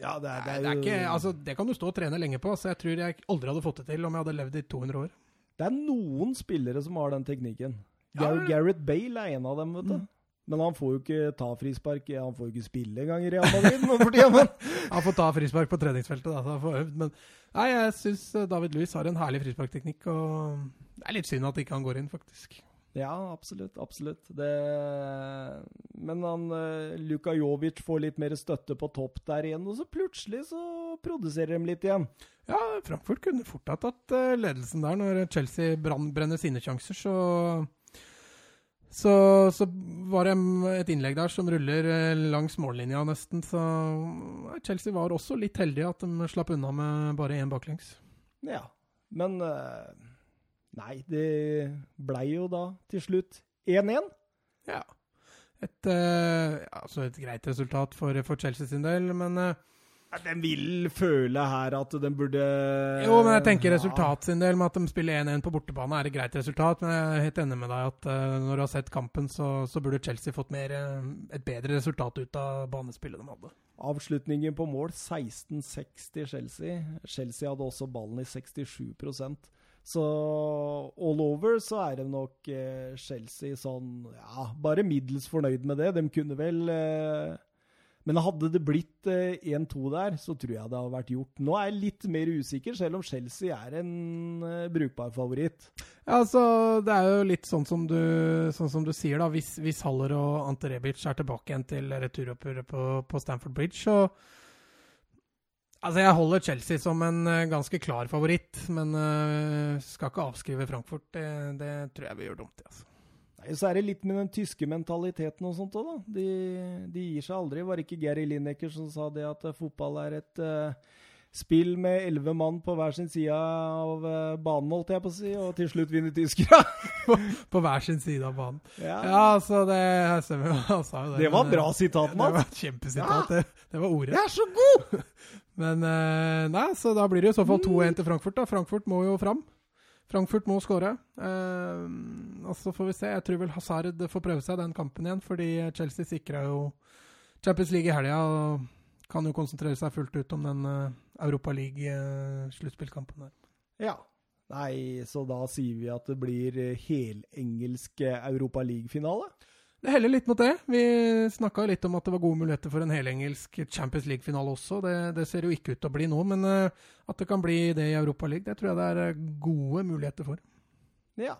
ja, det er, det er, det er ikke, altså, det kan du stå og trene lenge på. så Jeg tror jeg aldri hadde fått det til om jeg hadde levd i 200 år. Det er noen spillere som har den teknikken. Ja, Gareth Bale er en av dem, vet du. Mm. Men han får jo ikke ta frispark. Han får jo ikke spille engang i Real Madrid Men... han får ta frispark på treningsfeltet, da, så han får øvd. Men nei, jeg syns eh, David Louis har en herlig frisparkteknikk, og det er litt synd at ikke han går inn, faktisk. Ja, absolutt. Absolutt. Det... Men han uh, Luka Jovic får litt mer støtte på topp der igjen, og så plutselig så produserer de litt igjen. Ja, Frankfurt kunne fort ha tatt uh, ledelsen der når Chelsea brenner sine sjanser, så så, så, var det et innlegg der som ruller eh, langs mållinja nesten. Så Chelsea var også litt heldige at de slapp unna med bare én baklengs. Ja, men uh Nei, det blei jo da til slutt 1-1. Ja. Et, uh, altså et greit resultat for, for, Chelsea sin del, men uh, Den vil føle her at den burde Jo, men jeg tenker resultat sin del, med at de spiller 1-1 på bortebane, er et greit resultat. Men jeg er helt enig med deg at uh, når du har sett kampen, så, så burde Chelsea fått mer, et bedre resultat ut av banespillet de hadde. Avslutningen på mål 16-6 til Chelsea. Chelsea hadde også ballen i 67 så all over så er det nok eh, Chelsea sånn Ja, bare middels fornøyd med det. De kunne vel eh, Men hadde det blitt eh, 1-2 der, så tror jeg det hadde vært gjort. Nå er jeg litt mer usikker, selv om Chelsea er en eh, brukbar favoritt. Ja, altså, Det er jo litt sånn som du, sånn som du sier, da. Hvis, hvis Haller og Ante Rebic er tilbake igjen til returoppgjøret på, på Stamford Bridge, så Altså, Jeg holder Chelsea som en uh, ganske klar favoritt, men uh, skal ikke avskrive Frankfurt. Det, det, tror jeg vi gjør dumt i. altså. Nei, Så er det litt med den tyske mentaliteten og sånt òg, da. De, de, gir seg aldri. Var det ikke Gary Lineker som sa det at uh, fotball er et spill med elleve mann på hver sin side av banen, holdt jeg på å si, og til slutt vinner tyskere. på, på, hver sin side av banen. Ja, ja så det stemmer. Jo det. Det var bra sitat, mann. Det var et kjempesitat. Ja. Det, det var ordet. Jeg er så god! Men eh, nei, så da blir det i så fall 2-1 til Frankfurt. da. Frankfurt må jo fram. Frankfurt må skåre. Eh, og så får vi se. Jeg tror vel Hazard får prøve seg den kampen igjen, fordi Chelsea sikra jo Champions League i helga og kan jo konsentrere seg fullt ut om den uh, Europa League-sluttspillkampen der. Ja. Nei, så da sier vi at det blir helengelsk Europa League-finale? Det heller litt mot det. Vi snakka litt om at det var gode muligheter for en helengelsk Champions League-finale også. Det, det, ser jo ikke ut til å bli nå, men at det kan bli det i Europa League, det tror jeg det er eh, gode muligheter for. Ja.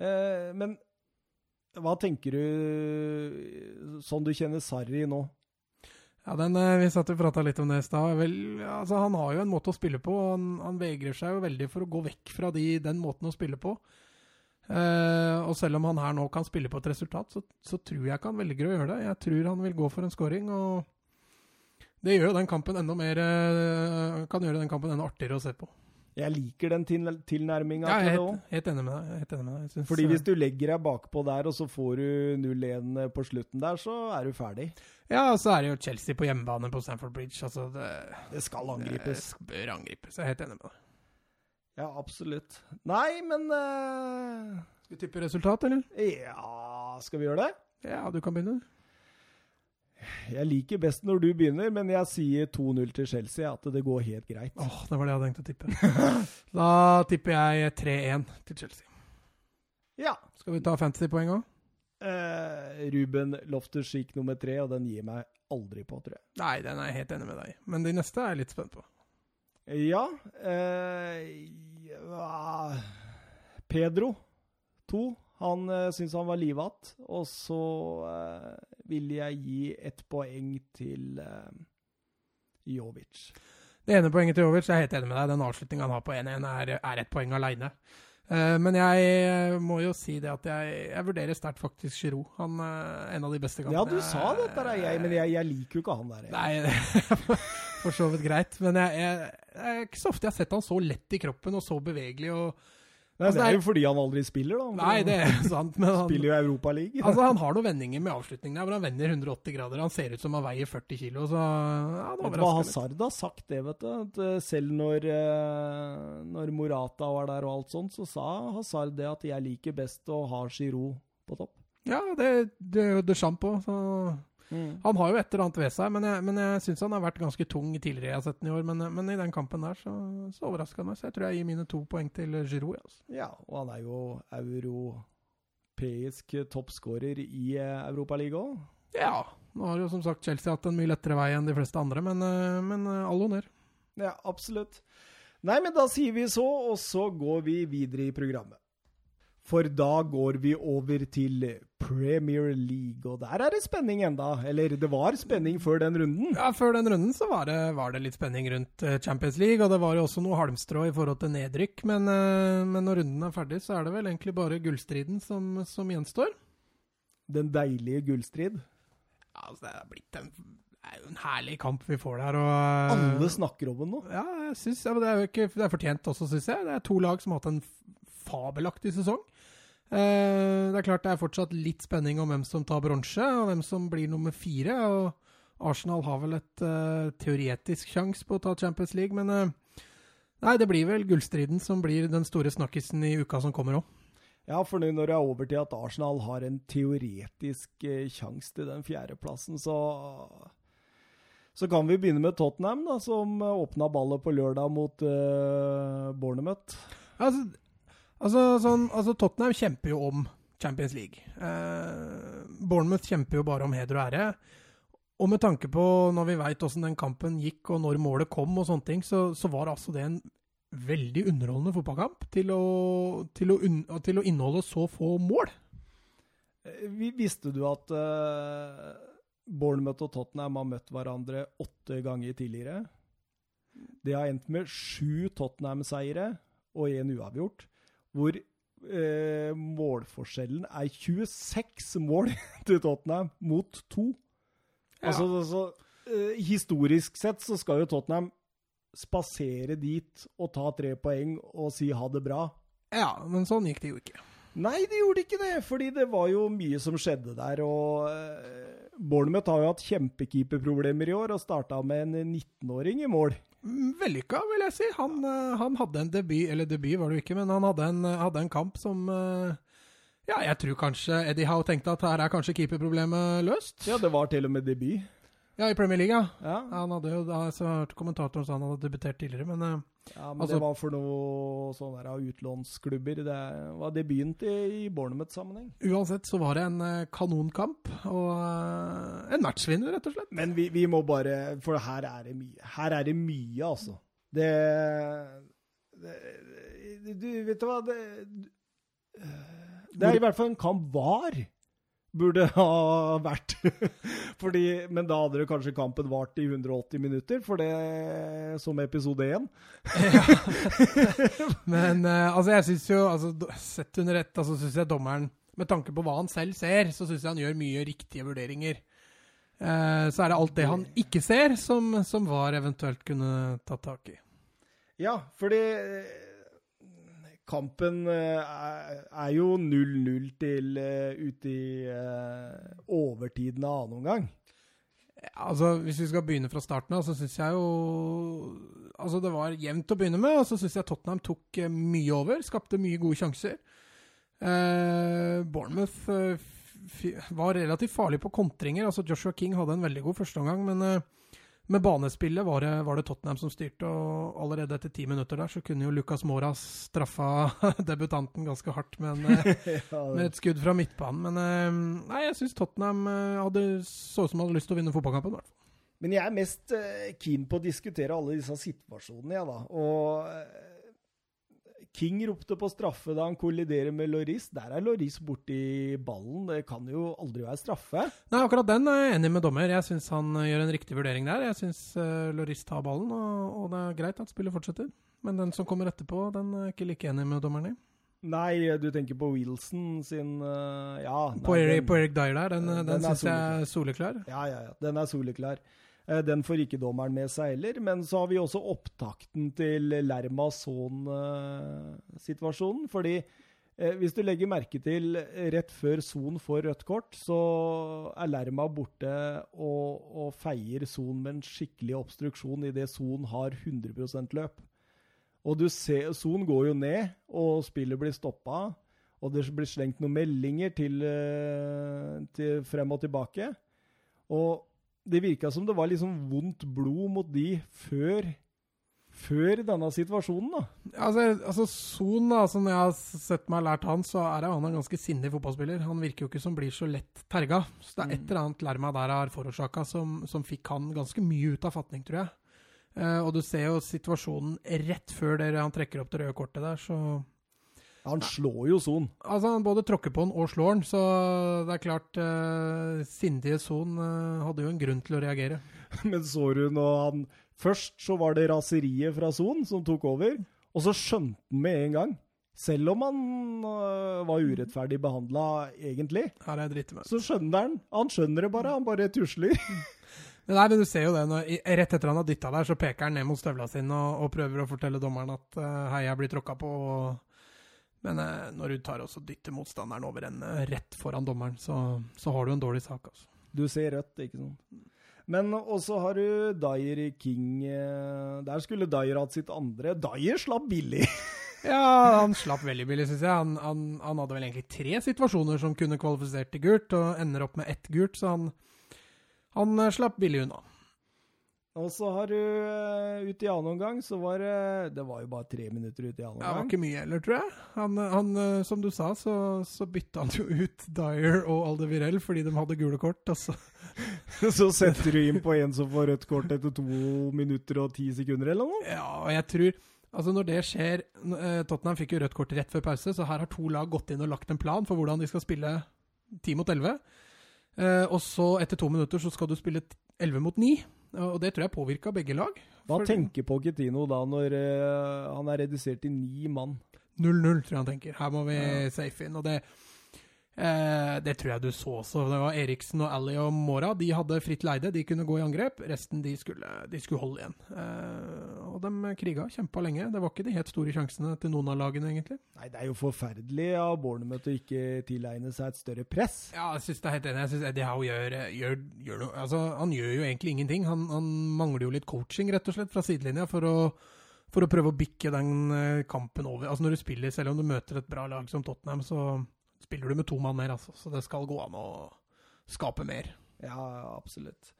Eh, men hva tenker du sånn du kjenner Sarri nå? Ja, den, uh, Vi satt og prata litt om det i stad. Altså, han har jo en måte å spille på. Han, han vegrer seg jo veldig for å gå vekk fra de, den måten å spille på. Uh, og selv om han her nå kan spille på et resultat, så, så, tror jeg ikke han velger å gjøre det. Jeg tror han vil gå for en scoring, og det gjør jo den kampen enda mer uh, Kan gjøre den kampen enda artigere å se på. Jeg liker den til, tilnærminga ja, det òg. Helt enig med deg. Enig med deg. Fordi hvis du legger deg bakpå der, og så får du 0-1 på slutten der, så er du ferdig. Ja, og så er det jo Chelsea på hjemmebane på Stamford Bridge. Altså det, det skal angripes. Det bør angripes. Jeg er helt enig med deg. Ja, absolutt. Nei, men uh... Skal vi tippe resultat, eller? Ja Skal vi gjøre det? Ja, du kan begynne. Jeg liker best når du begynner, men jeg sier 2-0 til Chelsea. At det går helt greit. Åh, oh, Det var det jeg hadde tenkt å tippe. da tipper jeg 3-1 til Chelsea. Ja. Skal vi ta fantasypoeng òg? Eh, Ruben Loftus gikk nummer tre, og den gir meg aldri på, tror jeg. Nei, den er jeg helt enig med deg i. Men de neste er jeg litt spent på. Ja, eh, ja Pedro 2. Han uh, syntes han var livatt. Og så uh, vil jeg gi ett poeng til uh, Jovic. Det ene poenget til Jovic, jeg er helt enig med deg. Den avslutninga han har på 1-1, er, er ett poeng aleine. Men jeg eh, må jo si det at jeg, jeg vurderer sterkt faktisk Giroud. Han er en av de beste kampene. Ja, du sa det, der er jeg, men jeg, jeg, liker jo ikke han der. Jeg. Nei, for så vidt greit. Men jeg, jeg, er ikke så ofte jeg har sett han så lett i kroppen og så bevegelig. og Nei, altså, det er jo fordi han aldri spiller, da. Nei, det er sant. Men han spiller jo Europa League. altså, han har noen vendinger med avslutningen der hvor han vender 180 grader. Han ser ut som han veier 40 kilo, så ja, det var Hazard har sagt det, vet du? At eh, selv når, eh, når Morata var der og alt sånt, så sa Hazard det at jeg liker best å ha Giroud på topp. Ja, det, det jo Deschamps òg, så Mm. Han har jo et eller annet ved seg, men jeg, men jeg syns han har vært ganske tung tidligere jeg har sett den i år. Men, men i den kampen der så, så overraska han meg, så jeg tror jeg gir mine to poeng til Giroud. Altså. Ja, og han er jo europeisk toppskårer i Europaligaen òg. Ja. Nå har jo som sagt Chelsea hatt en mye lettere vei enn de fleste andre, men, eh, men eh, all honnør. Ja, absolutt. Nei, men da sier vi så, og så går vi videre i programmet. For da går vi over til Premier League, og der er det spenning enda. Eller det var spenning før den runden? Ja, før den runden så var det, var det litt spenning rundt eh, Champions League. Og det var jo også noe halmstrå i forhold til nedrykk. Men, eh, men når runden er ferdig, så er det vel egentlig bare gullstriden som, som gjenstår. Den deilige gullstrid? Ja, altså det er blitt en det er jo en herlig kamp vi får der. Og, eh, Alle snakker om den nå? Ja, synes, ja, det er jo ikke, det er fortjent også, syns jeg. Det er to lag som har hatt en fabelaktig sesong. Eh, det er klart det er fortsatt litt spenning om hvem som tar bronse, og hvem som blir nummer fire. og Arsenal har vel et uh, teoretisk sjanse på å ta Champions League, men uh, nei, det blir vel gullstriden som blir den store snakkisen i uka som kommer òg. Ja, for når det er over til at Arsenal har en teoretisk uh, sjanse til den fjerdeplassen, så så kan vi begynne med Tottenham, da, som åpna ballet på lørdag mot uh, Bournemouth. Altså, Altså, sånn, altså, Tottenham kjemper jo om Champions League. Eh, Bournemouth kjemper jo bare om heder og ære. Og med tanke på når vi veit åssen den kampen gikk, og når målet kom, og sånne ting, så, så var altså det en veldig underholdende fotballkamp til å, til, å, til å, inneholde så få mål. Vi visste du at uh, Bournemouth og Tottenham har møtt hverandre åtte ganger tidligere? Det har endt med sju Tottenham-seiere og én uavgjort hvor eh, målforskjellen er 26 mål til Tottenham mot to. Ja. Altså, altså eh, historisk sett så skal jo Tottenham spasere dit og ta tre poeng og si ha det bra. Ja, men sånn gikk det jo ikke. Nei, det gjorde ikke det, fordi det var jo mye som skjedde der. og eh, Bournemouth har jo hatt kjempekeeperproblemer i år og starta med en 19-åring i mål. Vellykka, vil jeg si. Han, eh, han, hadde en debut, eller debut var det jo ikke, men han hadde en, hadde en, kamp som eh, Ja, jeg tror kanskje Eddie Howe tenkte at her er kanskje keeperproblemet løst. Ja, det var til og med debut. Ja, i Premier League, ja. ja. Han hadde jo, da, så hørte kommentatoren sa han hadde debutert tidligere, men Ja, men Altså- det var for noe sånn der utlånsklubber. Det var debuten i, i Bornermouth-sammenheng. Uansett så var det en eh, kanonkamp, og eh, en matchvinner, rett og slett. Men vi, vi må bare For her er det mye. Her er det mye, altså. Det, det Du, vet du hva det, det er i hvert fall en kamp VAR burde ha vært. Fordi, men da hadde det kanskje kampen vart i 180 minutter, for det som episode 1. Men eh, altså, jeg syns jo altså, Sett under ett, altså, syns jeg dommeren Med tanke på hva han selv ser, så syns jeg han gjør mye riktige vurderinger. Eh, så er det alt det han ikke ser, som, som VAR eventuelt kunne tatt tak i. Ja, fordi kampen eh, er, jo 0-0 til uh, ute i eh, overtiden av annen omgang. Altså, Hvis vi skal begynne fra starten av, så syns jeg jo Altså, det var jevnt å begynne med, og så syns jeg Tottenham tok eh, mye over. Skapte mye gode sjanser. Eh, Bournemouth eh, var relativt farlig på kontringer. Altså, Joshua King hadde en veldig god førsteomgang, men eh, med banespillet var det, var det Tottenham som styrte, og allerede etter ti minutter der så kunne jo Lucas Mora straffa debutanten ganske hardt med, en, eh, Ja, med et skudd fra midtbanen. Men eh, nei, jeg syns Tottenham eh, hadde, så ut som de hadde lyst til å vinne fotballkampen. Men jeg er mest keen på å diskutere alle disse situasjonene, jeg, da. Og King ropte på straffe da han kolliderer med Loris. Der er Loris borti ballen. Det kan jo aldri være straffe. Nei, akkurat den er jeg enig med dommer. Jeg syns han eh, gjør en riktig vurdering der. Jeg syns uh, Loris tar ballen, og, og det er greit at spillet fortsetter. Men den som kommer etterpå, den er ikke like enig med dommeren i. Nei, du tenker på Wilson sin uh, Ja. På, Eric, den- på Eric Dyer der, den, Den den, syns jeg er soleklar. Ja, ja, ja. Den er soleklar. Eh, Den får ikke dommeren med seg heller. Men så har vi også opptakten til Lerma-Son-situasjonen. Fordi eh, hvis du legger merke til eh, rett før Son får rødt kort, så er Lerma borte og, og feier Son med en skikkelig obstruksjon idet Son har 100% løp. Og du ser, Son går jo ned, og spillet blir stoppa. Og det blir slengt noen meldinger til, eh, til frem og tilbake. Og det virka som det var liksom vondt blod mot de før, før denne situasjonen, da. Altså, altså Son, da, som jeg har sett meg lært han, så er han en ganske sindig fotballspiller. Han virker jo ikke som blir så lett terga. Så det er et eller annet Lerma der har forårsaka som, som fikk han ganske mye ut av fatning, tror jeg. Eh, og du ser jo situasjonen rett før dere, han trekker opp det røde kortet der, så Han slår jo Son. Altså, han både tråkker på den og slår den, så det er klart eh, Sindige Son eh, hadde jo en grunn til å reagere. Men så du nå han Først så var det raseriet fra Son som tok over, og så skjønte han med en gang. Selv om han øh, var urettferdig behandla egentlig, Her er jeg driter meg så skjønner han. Han skjønner det bare, han bare tusler. Men Nei, men du ser jo det, når, i- rett etter han har dytta der, så peker han ned mot støvla sine og, og prøver å fortelle dommeren at uh, hei, jeg blir tråkka på. Og, men eh, når du tar også dytter motstanderen over en eh, rett foran dommeren, så, så har du en dårlig sak, altså. Du ser rødt, ikke sant. Men også har du Dyer King. eh, Der skulle Dyer hatt sitt andre. Dyer slapp billig. Ja, han slapp veldig billig, syns jeg. Han, han, han hadde vel egentlig tre situasjoner som kunne kvalifisert til gult, og ender opp med ett gult, så han, han slapp billig unna. Og så har du uh, ut i annen omgang, så var det Det var jo bare tre minutter ut i annen Det var ikke mye heller, tror jeg. Han, han, eh, som du sa, så, så bytta han jo ut Dyer og Aldevirell fordi de hadde gule kort. Altså. så setter du inn på en som får rødt kort etter to minutter og ti sekunder, eller noe? Ja, og jeg tror Altså Når det skjer eh, Tottenham fikk jo rødt kort rett før pause, så her har to lag gått inn og lagt en plan for hvordan de skal spille ti mot elleve. Eh, og så, etter to minutter, så skal du spille elleve mot ni. Og det tror jeg påvirka begge lag. Hva tenker Pochettino da, når uh, han er redusert til ni mann? 0-0, tror jeg han tenker. Her må vi safe inn. Og det, eh, det tror jeg du så også. Det var Eriksen og Ally og Mora. De hadde fritt leide, de kunne gå i angrep. Resten de skulle, de skulle holde igjen. Eh, og de kriga, kjempa lenge. Det var ikke de helt store sjansene til noen av lagene, egentlig. Nei, det er jo forferdelig av Bournemouth å ikke tilegne seg et større press. Ja, jeg synes det er helt enig. Jeg synes Eddie Howe gjør, gjør, gjør noe Altså, han gjør jo egentlig ingenting. Han, han mangler jo litt coaching, rett og slett, fra sidelinja for å, for å prøve å bikke den eh, kampen over. Altså, når du spiller, selv om du møter et bra lag som Tottenham, så spiller du med to mann mer, altså. Så det skal gå an å skape mer. Ja, absolutt.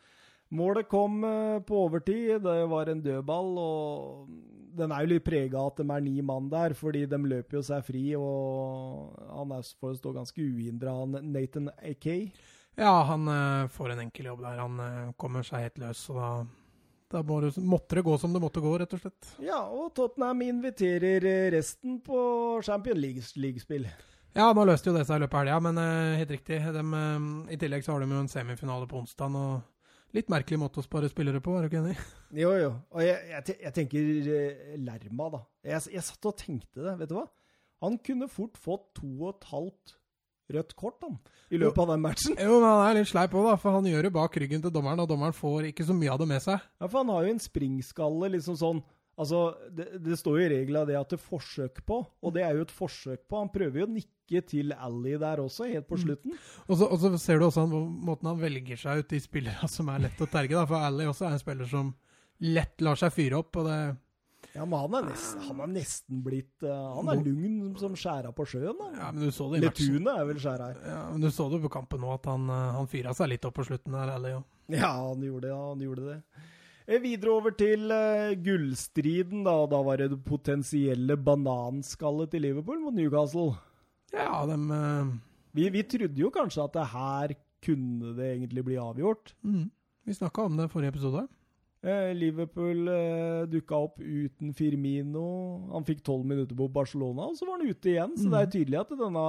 Målet kom eh, på overtid. Det var en dødball, og den er jo litt prega av at de er ni mann der, fordi de løper jo seg fri, og han er får stå ganske uhindra, han Nathan Akay. Ja, han eh, får en enkel jobb der. Han eh, kommer seg helt løs, og da, da måtte det gå som det måtte gå, rett og slett. Ja, og Tottenham inviterer resten på Champion League-spill. Ja, nå løste jo det seg i løpet av helga, men uh, helt riktig. De, eh, I tillegg så har de jo en semifinale på onsdag. og Litt merkelig måte å spare spillere på, er du ikke enig? Jo, jo. Og jeg, jeg, jeg tenker uh, Lerma, da. Jeg, jeg satt og tenkte det, vet du hva? Han kunne fort fått to og et halvt rødt kort, han, i løpet av den matchen. Jo, men han er litt sleip òg, da, for han gjør det bak ryggen til dommeren, og dommeren får ikke så mye av det med seg. Ja, for han har jo en springskalle, liksom sånn Altså, det, det står jo i regla det at det er forsøk på, og det er jo et forsøk på. Han prøver jo å nikke til Ally der også, helt på slutten. Og så, og så ser du også han, måten han velger seg ut de spillere som er lett å terge. da, For Ally også er en spiller som lett lar seg fyre opp. og det... Ja, men han er, nesten, han er nesten blitt uh, Han er lugn som skjæra på sjøen, da. Ja, men du så det i. Letune er vel skjæra her. Ja, men du så det på kampen nå, at han, eh, han fyra seg litt opp på slutten der, Ally. Ja, han gjorde det. Ja, han gjorde det. Eh, Videre over til uh, gullstriden, da. Da var det det potensielle bananskallet til Liverpool mot Newcastle. Ja, dem uh... Vi, vi trodde jo kanskje at det her kunne det egentlig bli avgjort. mm. Vi snakka om det i forrige episode. Eh, Liverpool eh, dukka opp uten Firmino. Han fikk tolv minutter på Barcelona, og så var han ute igjen. Så Mm. det er tydelig at denne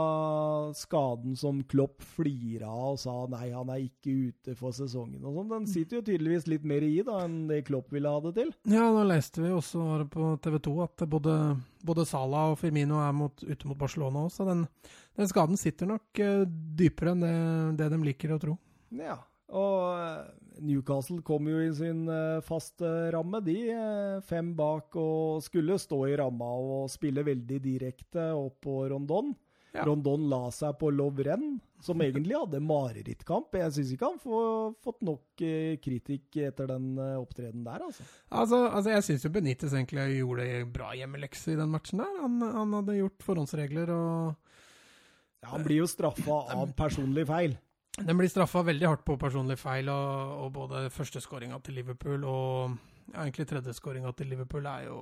skaden som Klopp flira av og sa nei, han er ikke ute for sesongen og sånn, den sitter jo tydeligvis litt mer i da enn det Klopp ville ha det til. Ja, nå leste vi også på TV 2 at både, både Salah og Firmino er mot, ute mot Barcelona også. Så den, den skaden sitter nok eh, dypere enn det, det de liker å tro. Ja, og eh, Newcastle kom jo i sin eh, faste ramme, de. eh, Fem bak og skulle stå i ramma og spille veldig direkte opp på Rondon. Ja. Rondon la seg på Lovren, som egentlig hadde marerittkamp. Jeg syns ikke han får fått nok eh, kritikk etter den opptredenen der, altså. Altså, altså Jeg syns jo Benitez egentlig gjorde bra hjemmelekse i den matchen der. Han, han hadde gjort forhåndsregler og Ja, han blir jo straffa av personlig feil. Den blir straffa veldig hardt på personlig feil, og, og både førsteskåringa til Liverpool og ja, egentlig tredjeskåringa til Liverpool er jo,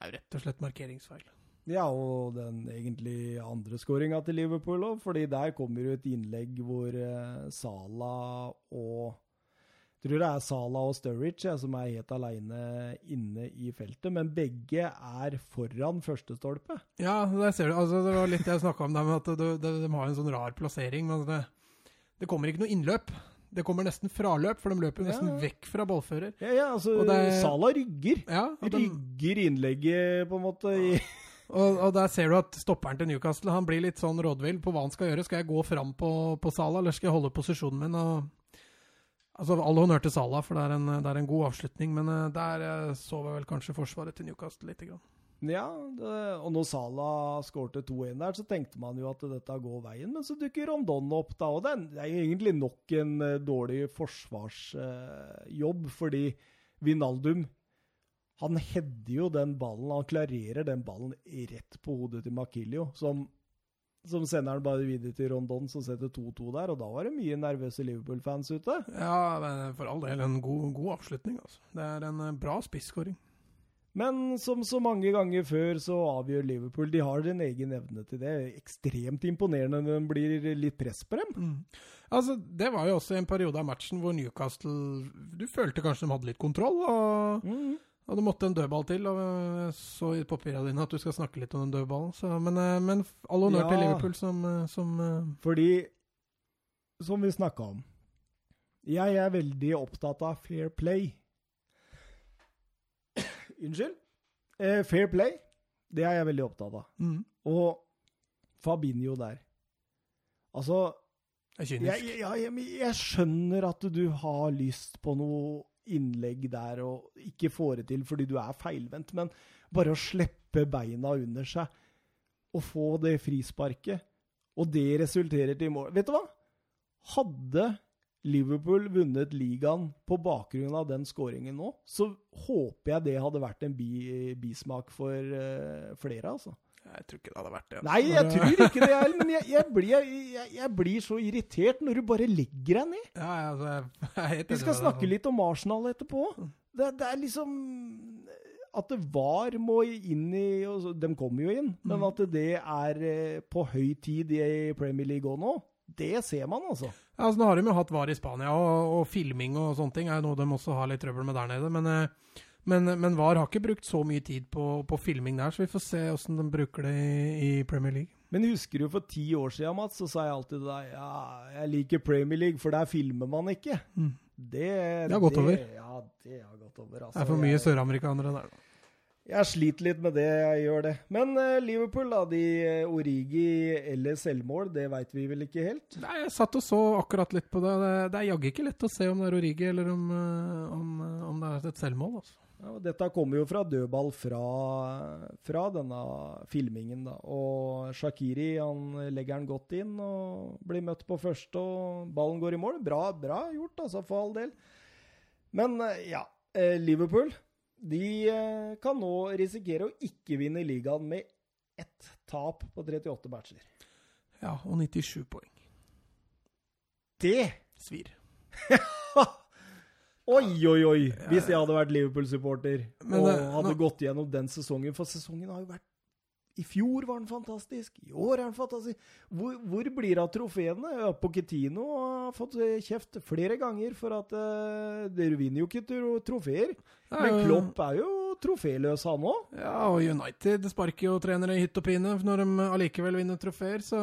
er jo rett og slett markeringsfeil. Ja, og den egentlig andre skåringa til Liverpool òg, fordi der kommer jo et innlegg hvor eh, Sala og jeg tror det er Sala og Sturridge ja, som er helt aleine inne i feltet, men begge er foran første stolpe. Ja, der ser du. Altså, det var litt jeg snakka om der med at de, de, de har en sånn rar plassering. Men det, det kommer ikke noe innløp. Det kommer nesten fraløp, for de løper nesten Ja. vekk fra ballfører. Ja, ja, altså Og det- Salah rygger. Ja, de, Rygger innlegget, på en måte. Ja. og, og der ser du at stopperen til Newcastle han blir litt sånn rådvill på hva han skal gjøre. Skal jeg gå fram på, på Sala, eller skal jeg holde posisjonen min? og Altså, All honnør til Sala, for det er en, det er en god avslutning, men eh, der eh, så vi vel kanskje forsvaret til Newcastle lite grann. Ja, det, og når Salah skårte 2-1 der, så tenkte man jo at dette går veien, men så dukker Rondon opp da, og det er, egentlig nok en eh, dårlig forsvarsjobb, fordi Vinaldum han header jo den ballen, han klarerer den ballen rett på hodet til Makilio, som, som sender den bare videre til Rondon, som setter 2-2 der, og da var det mye nervøse Liverpool-fans ute. Ja, for all del en god, god avslutning. altså. Det er en eh, bra spisskåring. Men som så mange ganger før, så avgjør Liverpool. De har en egen evne til det. Ekstremt imponerende når det blir litt press på dem. Mm. Altså, Det var jo også en periode av matchen hvor Newcastle Du følte kanskje de hadde litt kontroll, og, Mm. og det måtte en dødball til. og Så i papirene dine at du skal snakke litt om den dødballen. Så, men, eh, men all honnør Ja. til Liverpool som, eh, som eh, Fordi, som vi snakka om Jeg er veldig opptatt av fair play. Unnskyld? Eh, fair play, det er jeg veldig opptatt av. mm, Og Fabinho der. Altså er jeg, kynisk. jeg, jeg, jeg, jeg skjønner at du har lyst på noe innlegg der og ikke får det til fordi du er feilvendt, men bare å slippe beina under seg og få det frisparket, og det resulterer til mål Vet du hva? Hadde Liverpool vunnet ligaen på bakgrunn av den skåringen nå, så håper jeg det hadde vært en bi, bismak for uh, flere, altså. Jeg tror ikke det hadde vært det. Nei, jeg tror ikke det heller, men jeg, jeg, blir, jeg, jeg blir så irritert når du bare legger deg ned. Ja, altså, Vi skal snakke litt om Arsenal etterpå. Det, det er liksom At det var må inn i og så- De kommer jo inn, men Mm. at det er eh, på høy tid i Premier League òg nå, det ser man, altså. Ja, altså, nå har de jo hatt VAR i Spania, og, og filming og sånne ting er noe de også har litt trøbbel med der nede. Men, eh, men, men VAR har ikke brukt så mye tid på, på filming der, så vi får se åssen de bruker det i, i Premier League. Men husker du for ti år siden, Mats, så sa jeg alltid til deg ja, jeg liker Premier League, for der filmer man ikke. Mm. Det, Det har gått over. Ja, det har gått over. Altså. Det er for mye søramerikanere der. da. Jeg sliter litt med det, jeg gjør det. Men uh, Liverpool, da. De eh, Origi eller selvmål, det veit vi vel ikke helt. Nei, Jeg satt og så akkurat litt på det. Det, det er jaggu ikke lett å se om det er Origi eller om, eh, om, om det er et selvmål. altså. Ja, dette kommer jo fra dødball fra, fra denne filmingen, da. Og Shakiri han legger den godt inn og blir møtt på første, og ballen går i mål. Bra, bra gjort, altså, for all del. Men ja, Liverpool de eh, kan nå risikere å ikke vinne ligaen med ett tap på 38 matcher. Ja, og 97 poeng. Det Svir. Oi, oi, oi! Hvis jeg hadde vært Liverpool-supporter og hadde nå- gått gjennom den sesongen For sesongen har jo vært I fjor var den fantastisk. I år er den fantastisk. Hvor, hvor blir det av trofeene? Ja, Pochettino har fått eh, kjeft flere ganger for at uh, dere vinner jo ikke tro trofeer. Men Klopp er jo troféløs, han òg. Ja, og United sparker jo trenere i hytt og pine når de allikevel vinner trofeer, så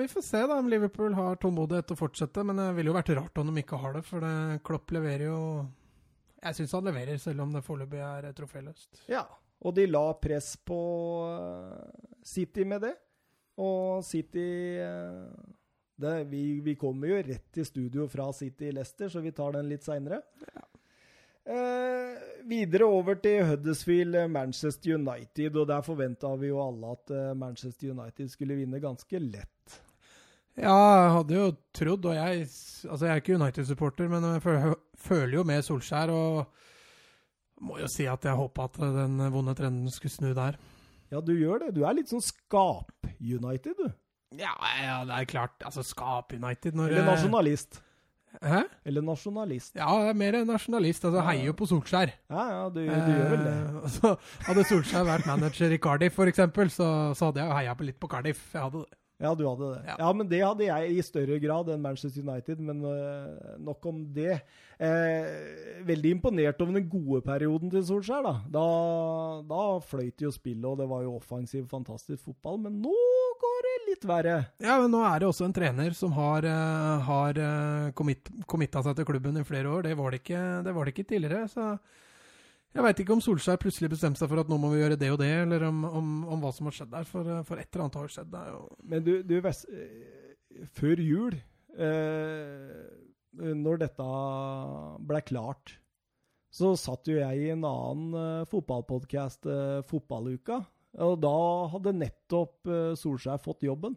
vi får se da om Liverpool har tålmodighet til å fortsette. Men det ville jo vært rart om de ikke har det, for det, Klopp leverer jo Jeg syns han leverer, selv om det foreløpig er troféløst. Ja. Og de la press på eh, City med det. Og City eh, det, vi, vi kommer jo rett i studio fra City Leicester, så vi tar den litt seinere. Eh, videre over til Huddersfield eh, Manchester United, og der forventa vi jo alle at Manchester United skulle vinne ganske lett. Ja, jeg hadde jo trodd, og jeg Altså, jeg er ikke United-supporter, men jeg føler, føler jo med Solskjær, og må jo si at jeg håpa at den vonde trenden skulle snu der. Ja, du gjør det. Du er litt sånn skap-United, du. Ja, ja, det er klart. Altså, skap United når Eller nasjonalist. Hæ? Eller nasjonalist. Ja, jeg er mer nasjonalist. Altså, Ja. heier jo på Solskjær. Ja, ja, du, du gjør vel det. Eh, Så hadde Solskjær vært manager i Cardiff, f.eks., så, så hadde jeg heia litt på Cardiff. Jeg hadde det. Ja, du hadde det. Ja. Ja. men det hadde jeg i større grad enn Manchester United, men øh, nok om det. Eh, veldig imponert over den gode perioden til Solskjær, da. Da, da fløyt jo spillet, og det var jo offensiv, fantastisk fotball. Men nå går det litt verre. Ja, men nå er det også en trener som har, eh, har eh, committa seg til klubben i flere år. Det var det ikke, det var det ikke tidligere. så... Jeg veit ikke om Solskjær plutselig bestemte seg for at nå må vi gjøre det og det, eller om, om, om hva som har skjedd der. For, for et eller annet har skjedd. Det er Men du, du Vest, eh, før jul, eh, når dette ble klart, så satt jo jeg i en annen eh, fotballpodkast, eh, Fotballuka. Og da hadde nettopp eh, Solskjær fått jobben.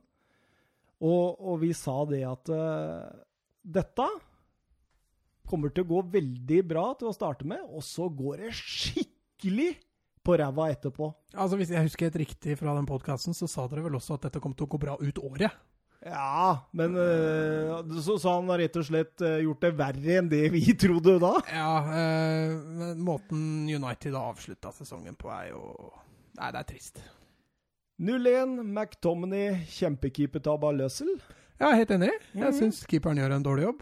Og, og vi sa det at eh, dette kommer til å gå veldig bra til å starte med, og så går det skikkelig på ræva etterpå. Altså, Hvis jeg husker helt riktig fra den podkasten, så sa dere vel også at dette kom til å gå bra ut året? Ja, men øh, så, sa han rett og slett øh, gjort det verre enn det vi trodde da. Ja, eh, men måten United har avslutta sesongen på, er jo Nei, det er trist. 0-1, McTominay, kjempekeepertabbe av Lussell. Ja, helt enig. Jeg Mhm. syns keeperen gjør en dårlig jobb.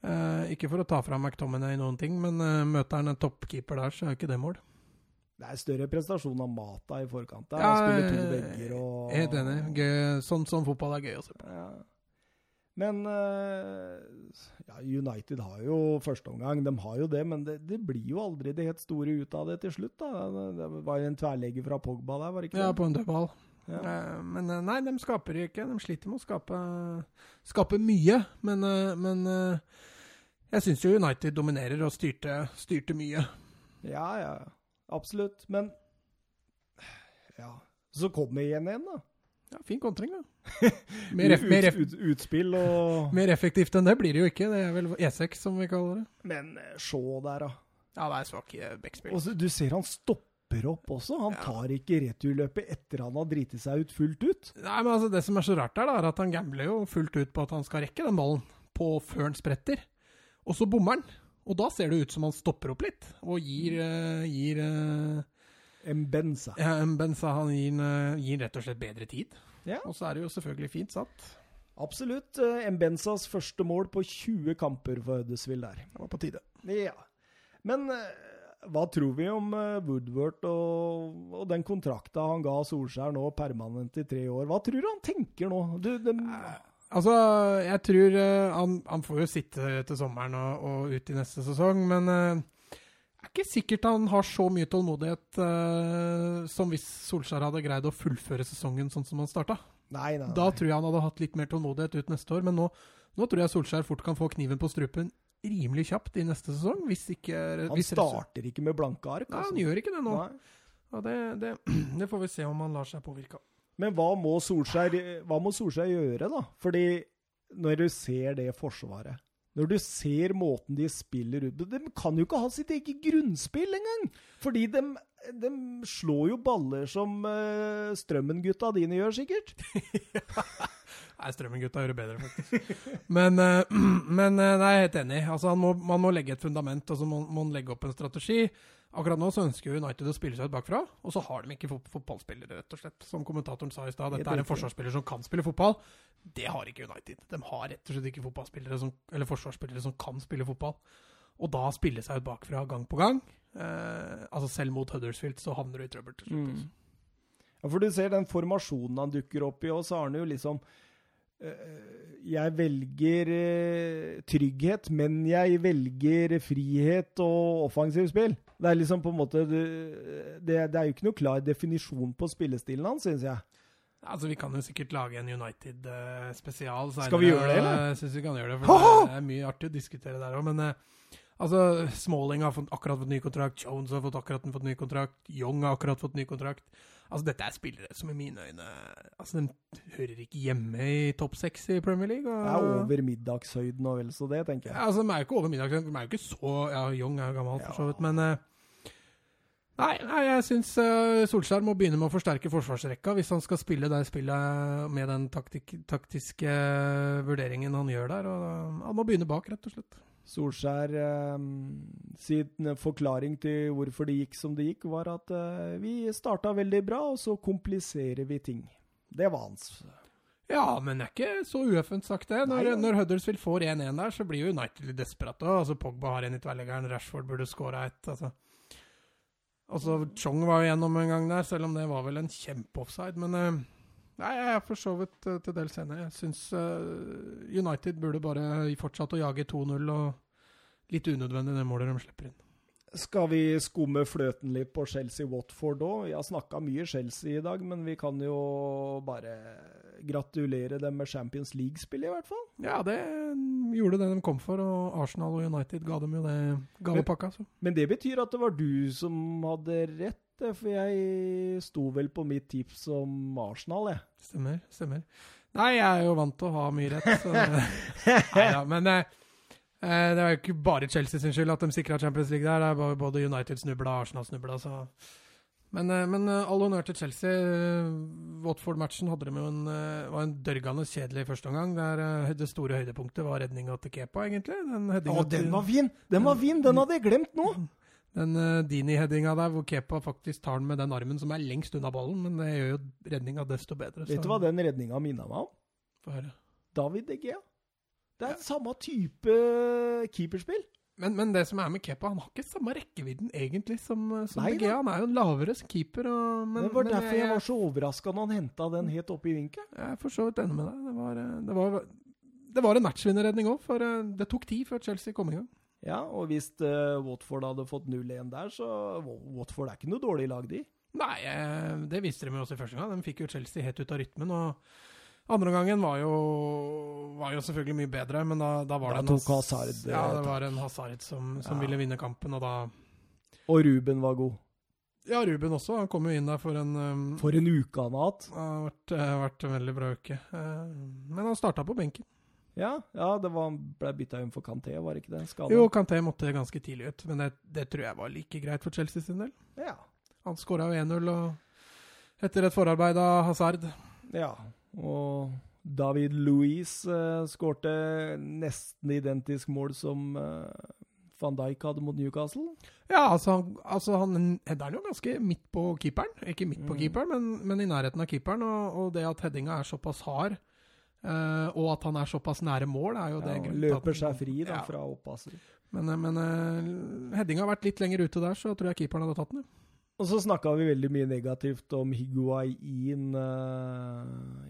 Eh, ikke for å ta fra McTominay noen ting, men eh, møter han en toppkeeper der, så er jo ikke det mål. Det er større prestasjon av Mata i forkant. Der. Ja, Han spiller to eh, vegger og Helt enig. Gøy. Sånn som fotball er gøy å se på. Ja. Men ja, United har jo første omgang, de har jo det, men det, det blir jo aldri det helt store ut av det til slutt. da. Det, var jo en tverrlegger fra Pogba der, var det ikke det? Ja, på en dødball. Ja. Men nei, de skaper ikke. De sliter med å skape, skape mye. Men, men jeg syns jo United dominerer og styrte, styrte mye. Ja, ja, absolutt. Men ja, så kommer igjen igjen, da. Ja, Fin kontring, da. Mer, eff mer, ut, ut, utspill og mer effektivt enn det blir det jo ikke. Det er vel E6, som vi kaller det. Men eh, se der, da. Ja, det er svak eh, backspill. Også, du ser han stopper opp også. Han tar ikke returløpet etter han har driti seg ut fullt ut. Nei, men altså Det som er så rart, der, da, er at han gambler jo fullt ut på at han skal rekke den ballen på før han spretter. Og så bommer han. Og da ser det ut som han stopper opp litt og gir, uh, gir uh, Mbenza. Ja, Mbenza han gir, uh, gir, rett og slett bedre tid. Ja. Og så er det jo selvfølgelig fint satt. Absolutt. Mbenzas første mål på 20 kamper for Huddersfield der. Det var på tide. Ja. Men hva tror vi om Woodward og, og den kontrakta han ga Solskjær nå permanent i tre år? Hva tror du han tenker nå? Du, de, Altså, jeg tror uh, han, han, får jo sitte til sommeren og, og ut i neste sesong, men uh, det er ikke sikkert han har så mye tålmodighet uh, som hvis Solskjær hadde greid å fullføre sesongen sånn som han starta. Nei, nei, nei. Da tror jeg han hadde hatt litt mer tålmodighet ut neste år, men nå, nå tror jeg Solskjær fort kan få kniven på strupen rimelig kjapt i neste sesong. Hvis ikke Han hvis starter ikke med blanke ark? Altså. Nei, han gjør ikke det nå. Det, det, det får vi se om han lar seg påvirke av. Men hva må, Solskjær, hva må Solskjær gjøre, da? Fordi når du ser det forsvaret Når du ser måten de spiller ut De kan jo ikke ha sitt eget grunnspill engang! Fordi de, de slår jo baller som uh, Strømmen-gutta dine gjør, sikkert. nei, Strømmen-gutta gjør det bedre, faktisk. Men, uh, men uh, nei, jeg er helt enig. Altså, må, man må legge et fundament, og så må, må man legge opp en strategi. Akkurat nå så ønsker United å spille seg ut bakfra, og så har de ikke fotballspillere, rett og slett. Som kommentatoren sa i stad, dette er en forsvarsspiller som kan spille fotball. Det har ikke United. De har rett og slett ikke fotballspillere som, eller forsvarsspillere som kan spille fotball. Og da spille seg ut bakfra gang på gang. Eh, altså Selv mot Huddersfield så havner du i trøbbel til slutt. Mm. Altså. Ja, for du ser den formasjonen han dukker opp i, og så har han jo liksom Eh, jeg velger eh, trygghet, men jeg velger frihet og offensivt spill. Det er liksom på en måte Det, det er jo ikke noe klar definisjon på spillestilen hans, syns jeg. Altså, Vi kan jo sikkert lage en United-spesial. Uh, Skal vi gjøre det, eller? Jeg syns vi kan gjøre det. For det er mye artig å diskutere der òg. Men uh, altså, Smalling har fått, akkurat fått ny kontrakt. Jones har fått akkurat fått ny kontrakt. Young har akkurat fått ny kontrakt. Altså, dette er spillere som i mine øyne Altså, De hører ikke hjemme i topp seks i Premier League. Og... Det er over middagshøyden og vel så det, tenker jeg. Ja, altså, De er jo ikke over middagshøyden. De er jo ikke så Ja, Young er jo gammel, for så vidt, men uh, Nei, nei, jeg syns uh, Solskjær må begynne med å forsterke forsvarsrekka hvis han skal spille det spillet med den taktik, taktiske vurderingen han gjør der. Og, han må begynne bak, rett og slett. Solskjær eh, sin forklaring til hvorfor det gikk som det gikk, var at eh, vi starta veldig bra, og så kompliserer vi ting. Det var hans. Ja, men det er ikke så ueffent sagt, det. Når, Nei, ja. når Huddersfield får 1-1 der, så blir jo United litt desperate. Altså, Pogba har en i tverrleggeren, Rashford burde skåra ett. Altså. altså, Chong var jo gjennom en gang der, selv om det var vel en kjempeoffside. Men uh, Nei, jeg er for så vidt uh, til dels enig. Jeg syns uh, United burde bare fortsatt å jage 2-0, og litt unødvendig det målet de slipper inn. Skal vi skumme fløten litt på Chelsea-Watford òg? Vi har snakka mye Chelsea i dag, men vi kan jo bare gratulere dem med Champions League-spillet, i hvert fall. Ja, det gjorde det de kom for, og Arsenal og United ga dem jo det gale pakka. Men det betyr at det var du som hadde rett? for jeg sto vel på mitt tips om Arsenal, jeg. Stemmer. stemmer. Nei, jeg er jo vant til å ha mye rett, så Nei da. Men eh, det er jo ikke bare Chelsea sin skyld at de sikra Champions League der. Det er både United snubla og Arsenal snubla, så men, eh, men eh, all honnør til Chelsea. Watford-matchen hadde de jo en, var en dørgende kjedelig første omgang. Det store høydepunktet var redninga til Kepa, egentlig. Den, Å, den var fin! Den var fin! Den hadde jeg glemt nå! Den uh, Dini-headinga der, hvor Kepa faktisk tar den med den armen som er lengst unna ballen, men det gjør jo redninga desto bedre. Vet du hva den redninga minna meg om? Få høre. David De Gea. Det er ja. samme type keeperspill. Men, men, det som er med Kepa, han har ikke samme rekkevidden egentlig som, som Nei, Han er jo en lavere keeper. Og, men, det var men derfor jeg, jeg, var så overraska når han henta den helt opp i vinkelen. Jeg er for så vidt enig med deg. Det var, eh, det var, det var en matchvinnerredning òg, for eh, det tok tid før Chelsea kom i gang. Ja, og hvis uh, Watford hadde fått 0-1 der, så Watford er ikke noe dårlig lag, de. Nei, det viste de jo også i første gang. De fikk jo Chelsea helt ut av rytmen. og andre gangen var jo, var jo selvfølgelig mye bedre, men da, da var da det en Hazard, Ja, det var en Hazard som, som ja. ville vinne kampen, og da Og Ruben var god. Ja, Ruben også. Han kom jo inn der for en um, For en uke han har hatt. Det har vært, uh, vært, en veldig bra uke. Uh, men han starta på benken. Ja, ja det var, ble bytta inn for Kanté, var det ikke det? Skala. Jo, Kanté måtte ganske tidlig ut, men det, det, tror jeg var like greit for Chelsea sin del. Ja. Han skåra jo 1-0 etter et forarbeid av Hazard. Ja, og David Louise uh, skårte nesten identisk mål som uh, van Dijk hadde mot Newcastle. Ja, altså, altså han header jo ganske midt på keeperen. Ikke midt på mm. keeperen, men, men, i nærheten av keeperen. Og, og det at headinga er såpass hard, uh, og at han er såpass nære mål, er jo det ja, Løper seg fri da, ja. fra oppasser. Men, men headinga har vært litt lenger ute der, så tror jeg keeperen hadde tatt den. Og så snakka vi veldig mye negativt om Higuain uh,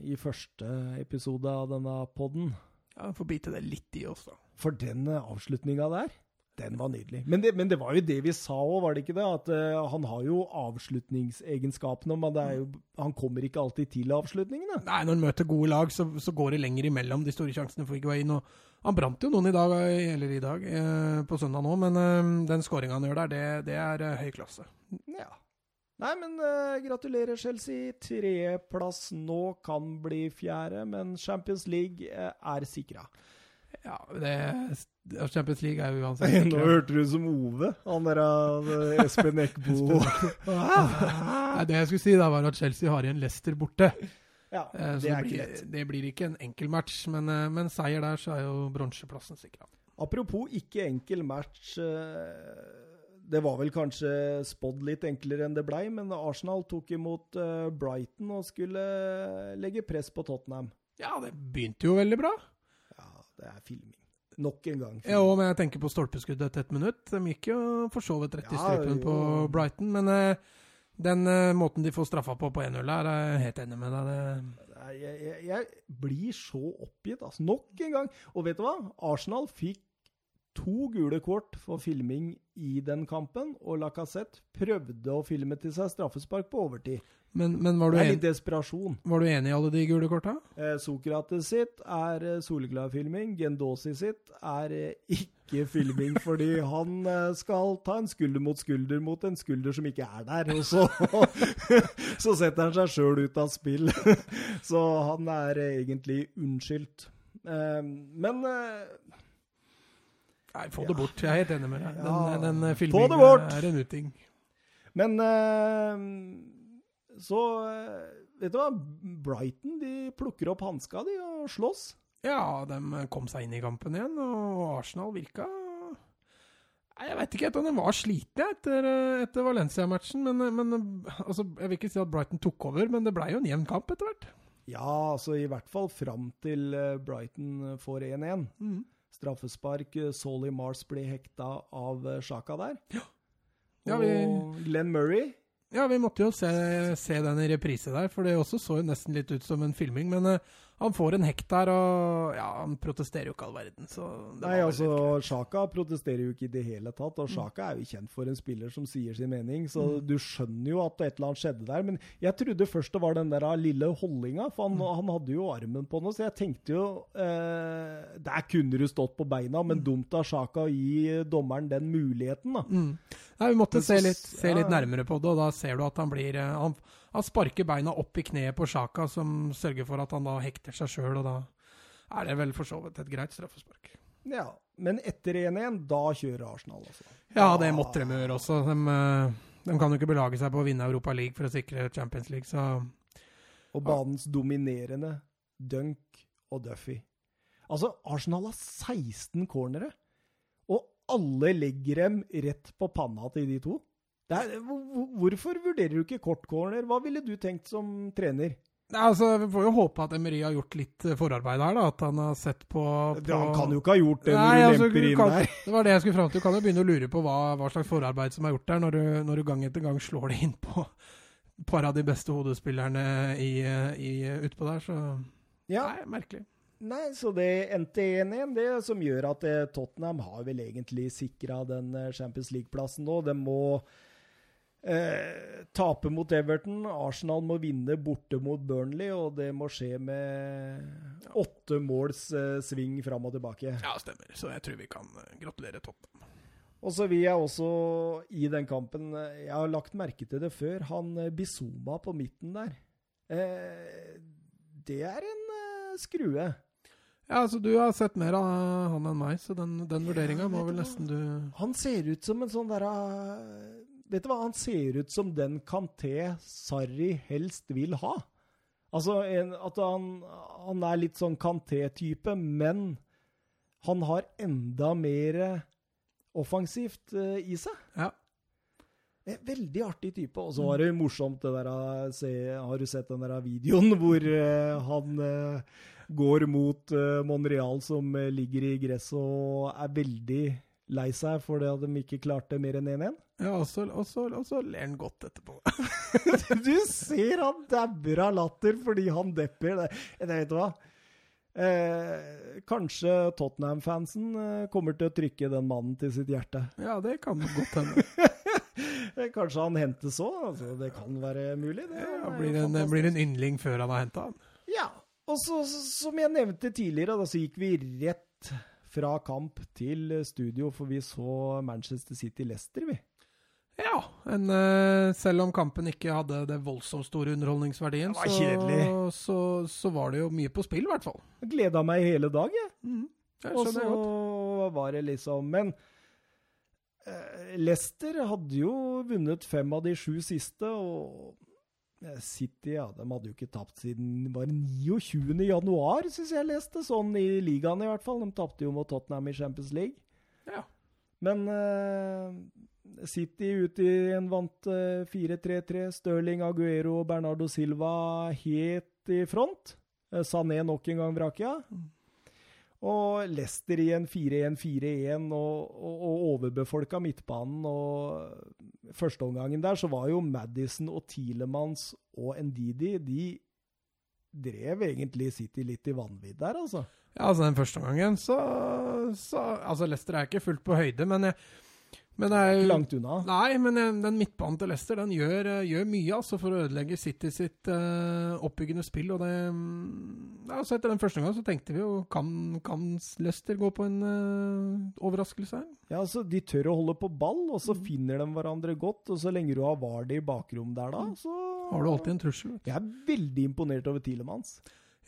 i første episode av denne poden. Ja, vi Får bite det litt i oss, da. For den uh, avslutninga der, den var nydelig. Men det, men det, var jo det vi sa òg, var det ikke det? At uh, han har jo avslutningsegenskapene, men jo, han kommer ikke alltid til avslutningene. Nei, når han møter gode lag, så, så går det lenger imellom de store sjansene for Higuain. og han brant jo noen i dag, eller i dag, eh, på søndag nå, men eh, den skåringa han gjør der, det, det er eh, høy klasse. Ja. Nei, men uh, gratulerer, Chelsea. Tredjeplass nå kan bli fjerde, men Champions League uh, er sikra. Ja, det, Champions League er jo uansett sikra. Nå hørte du som Ove. Han der uh, Espen Eckbo. Nei, det jeg skulle si, da var at Chelsea har igjen Leicester borte. Ja, eh, det, er det, blir, lett. det blir ikke en enkel match, men, eh, men seier der, så er jo bronseplassen sikra. Apropos ikke enkel match. Eh, det var vel kanskje spådd litt enklere enn det blei, men Arsenal tok imot Brighton og skulle legge press på Tottenham. Ja, det begynte jo veldig bra. Ja, det er filming. Nok en gang. Filming. Ja, og men jeg tenker på stolpeskuddet etter ett minutt. De gikk jo for så vidt rett i strupen ja, på Brighton, men den uh, måten de får straffa på på 1-0 her, er jeg helt enig med deg. Jeg, jeg, jeg, blir så oppgitt, altså. Nok en gang. Og vet du hva? Arsenal fikk to gule kort for filming i den kampen, og Lacassette prøvde å filme til seg straffespark på overtid. Men, men var, du desperasjon. Var du enig i alle de gule korta? Eh, Sokrates sitt er eh, filming. Gendosi sitt er eh, ikke filming, fordi han eh, skal ta en skulder mot skulder mot en skulder som ikke er der. Og så, så setter han seg sjøl ut av spill. så han er eh, egentlig unnskyldt. Eh, men Nei, få det bort. Jeg er helt enig med deg. Den, ja, den filmingen er en uting. Men uh, så uh, Vet du hva? Brighton de plukker opp hanska de og slåss. Ja, de kom seg inn i kampen igjen, og Arsenal virka Jeg vet ikke, om de var slitne etter, etter Valencia-matchen. Men, men altså, jeg vil ikke si at Brighton tok over, men det ble jo en jevn kamp etter hvert. Ja, altså i hvert fall fram til eh, Brighton får 1-1. Mm straffespark. Eh, Solly Mars blir hekta av Sjaka eh, der. Ja. Ja, vi, og Glenn Murray Ja, vi måtte jo se, se den i reprise der, for det også så jo nesten litt ut som en filming. Men uh, han får en hekt der, og ja, han protesterer jo ikke all verden. Nei, altså, Sjaka protesterer jo ikke i det hele tatt. Og Sjaka er jo kjent for en spiller som sier sin mening, så mm. du skjønner jo at et eller annet skjedde der. Men jeg trodde først det var den der lille holdinga, for han, mm. han hadde jo armen på noe, så jeg tenkte jo eh, Der kunne du stått på beina, men mm. dumt av Sjaka å gi dommeren den muligheten, da. Mm. Nei, vi måtte se litt, se litt, nærmere på det, og da ser du at han blir eh, han, han sparker beina opp i kneet på Sjaka, som sørger for at han da hekter seg sjøl, og da er det vel for så vidt et greit straffespark. Ja, men etter 1-1, da kjører Arsenal, altså? Ja, det måtte de gjøre også. De, eh, de, kan jo ikke belage seg på å vinne Europa League for å sikre Champions League, så Og banens dominerende Dunk og Duffy. Altså, Arsenal har 16 cornere, og alle legger dem rett på panna til de to. Er, hvorfor vurderer du ikke kortcorner? Hva ville du tenkt som trener? Altså, Vi får jo håpe at Emery har gjort litt eh, forarbeid her. da, At han har sett på, på... Han kan jo ikke ha gjort det når Nei, du altså, lemper inn kan, der. Det var det jeg skulle fram til. Du kan jo begynne å lure på hva, hva slags forarbeid som er gjort der, når du, når du, gang etter gang slår det inn på et par av de beste hodespillerne i, i, utpå der. Så ja. Nei, merkelig. Nei, så det endte 1-1, det som gjør at eh, Tottenham har vel egentlig sikra den eh, Champions League-plassen nå. De må Eh, tape mot Everton. Arsenal må vinne borte mot Burnley, og det må skje med åtte måls eh, sving fram og tilbake. Ja, stemmer. Så jeg tror vi kan eh, gratulere Tottenham. Og så vil jeg også, i den kampen eh, Jeg har lagt merke til det før. Han Bizoma på midten der. Eh, det er en skrue. Ja, altså Du har sett mer av han enn meg, så den, den vurderinga må vel nesten du Han ser ut som en sånn derre Vet du hva, han ser ut som den Kanté Sarri helst vil ha. Altså en, at han, han er litt sånn Kanté-type, men han har enda mer offensivt uh, i seg. Ja. En Veldig artig type. Og så var det morsomt det der eh, se, Har du sett den der videoen hvor uh, han uh, går mot Monreal som ligger i gresset og er veldig lei seg fordi de ikke klarte mer enn 1-1? Ja, og så, og, så, og så ler han godt etterpå. du ser han dabber av latter fordi han depper. Det, det vet du hva? Eh, kanskje Tottenham-fansen eh, kommer til å trykke den mannen til sitt hjerte. Ja, det kan godt hende. Eh, Kanskje han hentes òg? Altså, det kan være mulig. Det Ja, blir, en, blir en yndling før han har henta han. Ja. Og så, som jeg nevnte tidligere, da, så gikk vi rett fra kamp til studio, for vi så Manchester City-Leicester, vi. Ja, en, eh, selv om kampen ikke hadde det voldsomt store underholdningsverdien, så, så, så var det jo mye på spill, i hvert fall. Gleda meg hele dag, jeg. Mm. Jeg Og så godt. var det liksom Men uh, Leicester hadde jo vunnet fem av de sju siste, og eh, City ja, de hadde jo ikke tapt siden var 29. januar, syns jeg leste. Sånn i ligaen, i hvert fall. De tapte jo mot Tottenham i Champions League. Ja. Men eh, City ute i en vant eh, 4-3-3. Stirling, Aguero og Bernardo Silva helt i front. Eh, Sané nok en gang vrakia. Og Leicester i en 4-1-4-1 og, og, og overbefolka midtbanen. Og førsteomgangen der så var jo Madison og Tilemans og Ndidi De drev egentlig City litt i vanvidd der, altså. Ja, altså Den første omgangen så, så Altså, Leicester er ikke fullt på høyde, men, jeg, men jo langt unna. Nei, men eh, den midtbanen til Leicester den gjør, eh, gjør mye altså for å ødelegge City sitt uh, oppbyggende spill. og det, mm, altså Etter den første gangen så tenkte vi jo kan, kan Leicester gå på en uh, overraskelse her? Ja, altså, De tør å holde på ball, og Mm. så finner de hverandre godt. Og så lenge du har Vardy i bakrom der, da, så Mm. Har du alltid en trussel? Jeg er veldig imponert over Tielemanns.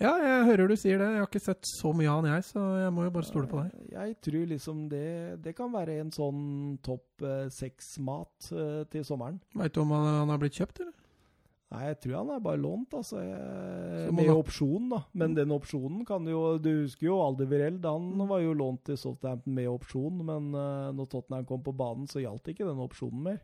Ja, jeg hører du sier det. Jeg har ikke sett så mye av han, jeg, så jeg må jo bare stole på deg. Jeg tror liksom det, det kan være en sånn topp eh, seks-mat eh, til sommeren. Veit du om han, han har blitt kjøpt, eller? Nei, jeg tror han er bare lånt, altså. Jeg, med da- opsjon, da. Men den opsjonen kan jo Du husker jo Aldevireld, han Mm. var jo lånt til Southampton med opsjon, men uh, når Tottenham kom på banen, så gjaldt ikke den opsjonen mer.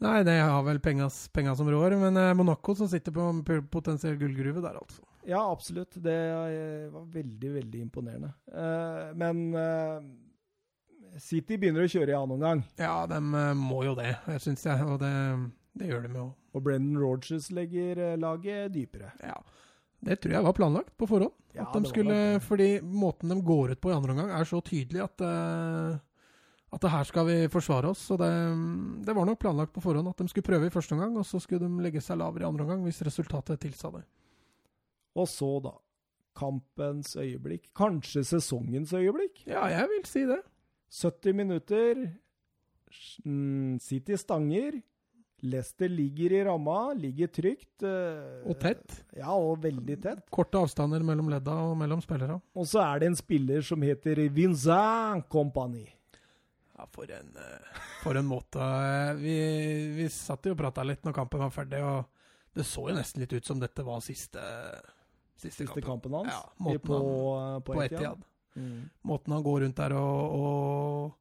Nei, det har vel penga som rår, men uh, Monaco som sitter på en potensiell gullgruve der, altså. Ja, absolutt. Det eh, var veldig, veldig imponerende. Eh, men eh, City begynner å kjøre i annen omgang, Ja, de må jo det, syns jeg, og det, det gjør de jo. og Brendan Rogers legger laget dypere. Ja. Det tror jeg var planlagt på forhånd. Ja, at de skulle, fordi måten de går ut på i andre omgang, er så tydelig at, at det her skal vi forsvare oss. Så det, det var nok planlagt på forhånd at de skulle prøve i første omgang, og så skulle de legge seg lavere i andre omgang hvis resultatet tilsa det. Og så, da. Kampens øyeblikk. Kanskje sesongens øyeblikk. Ja, jeg vil si det. 70 minutter. Mm, City stanger. Leicester ligger i ramma, ligger trygt. eh, Og tett. Ja, og veldig tett. Korte avstander mellom ledda og mellom spillere. Og så er det en spiller som heter Vincent Company. Ja, for en, eh, for en måte. Eh, Vi, vi satt jo og prata litt når kampen var ferdig, og det så jo nesten litt ut som dette var siste, siste, Siste kampen hans Ja, måten på, han, på, på. Etihad. Mm. Måten han går rundt der og, og,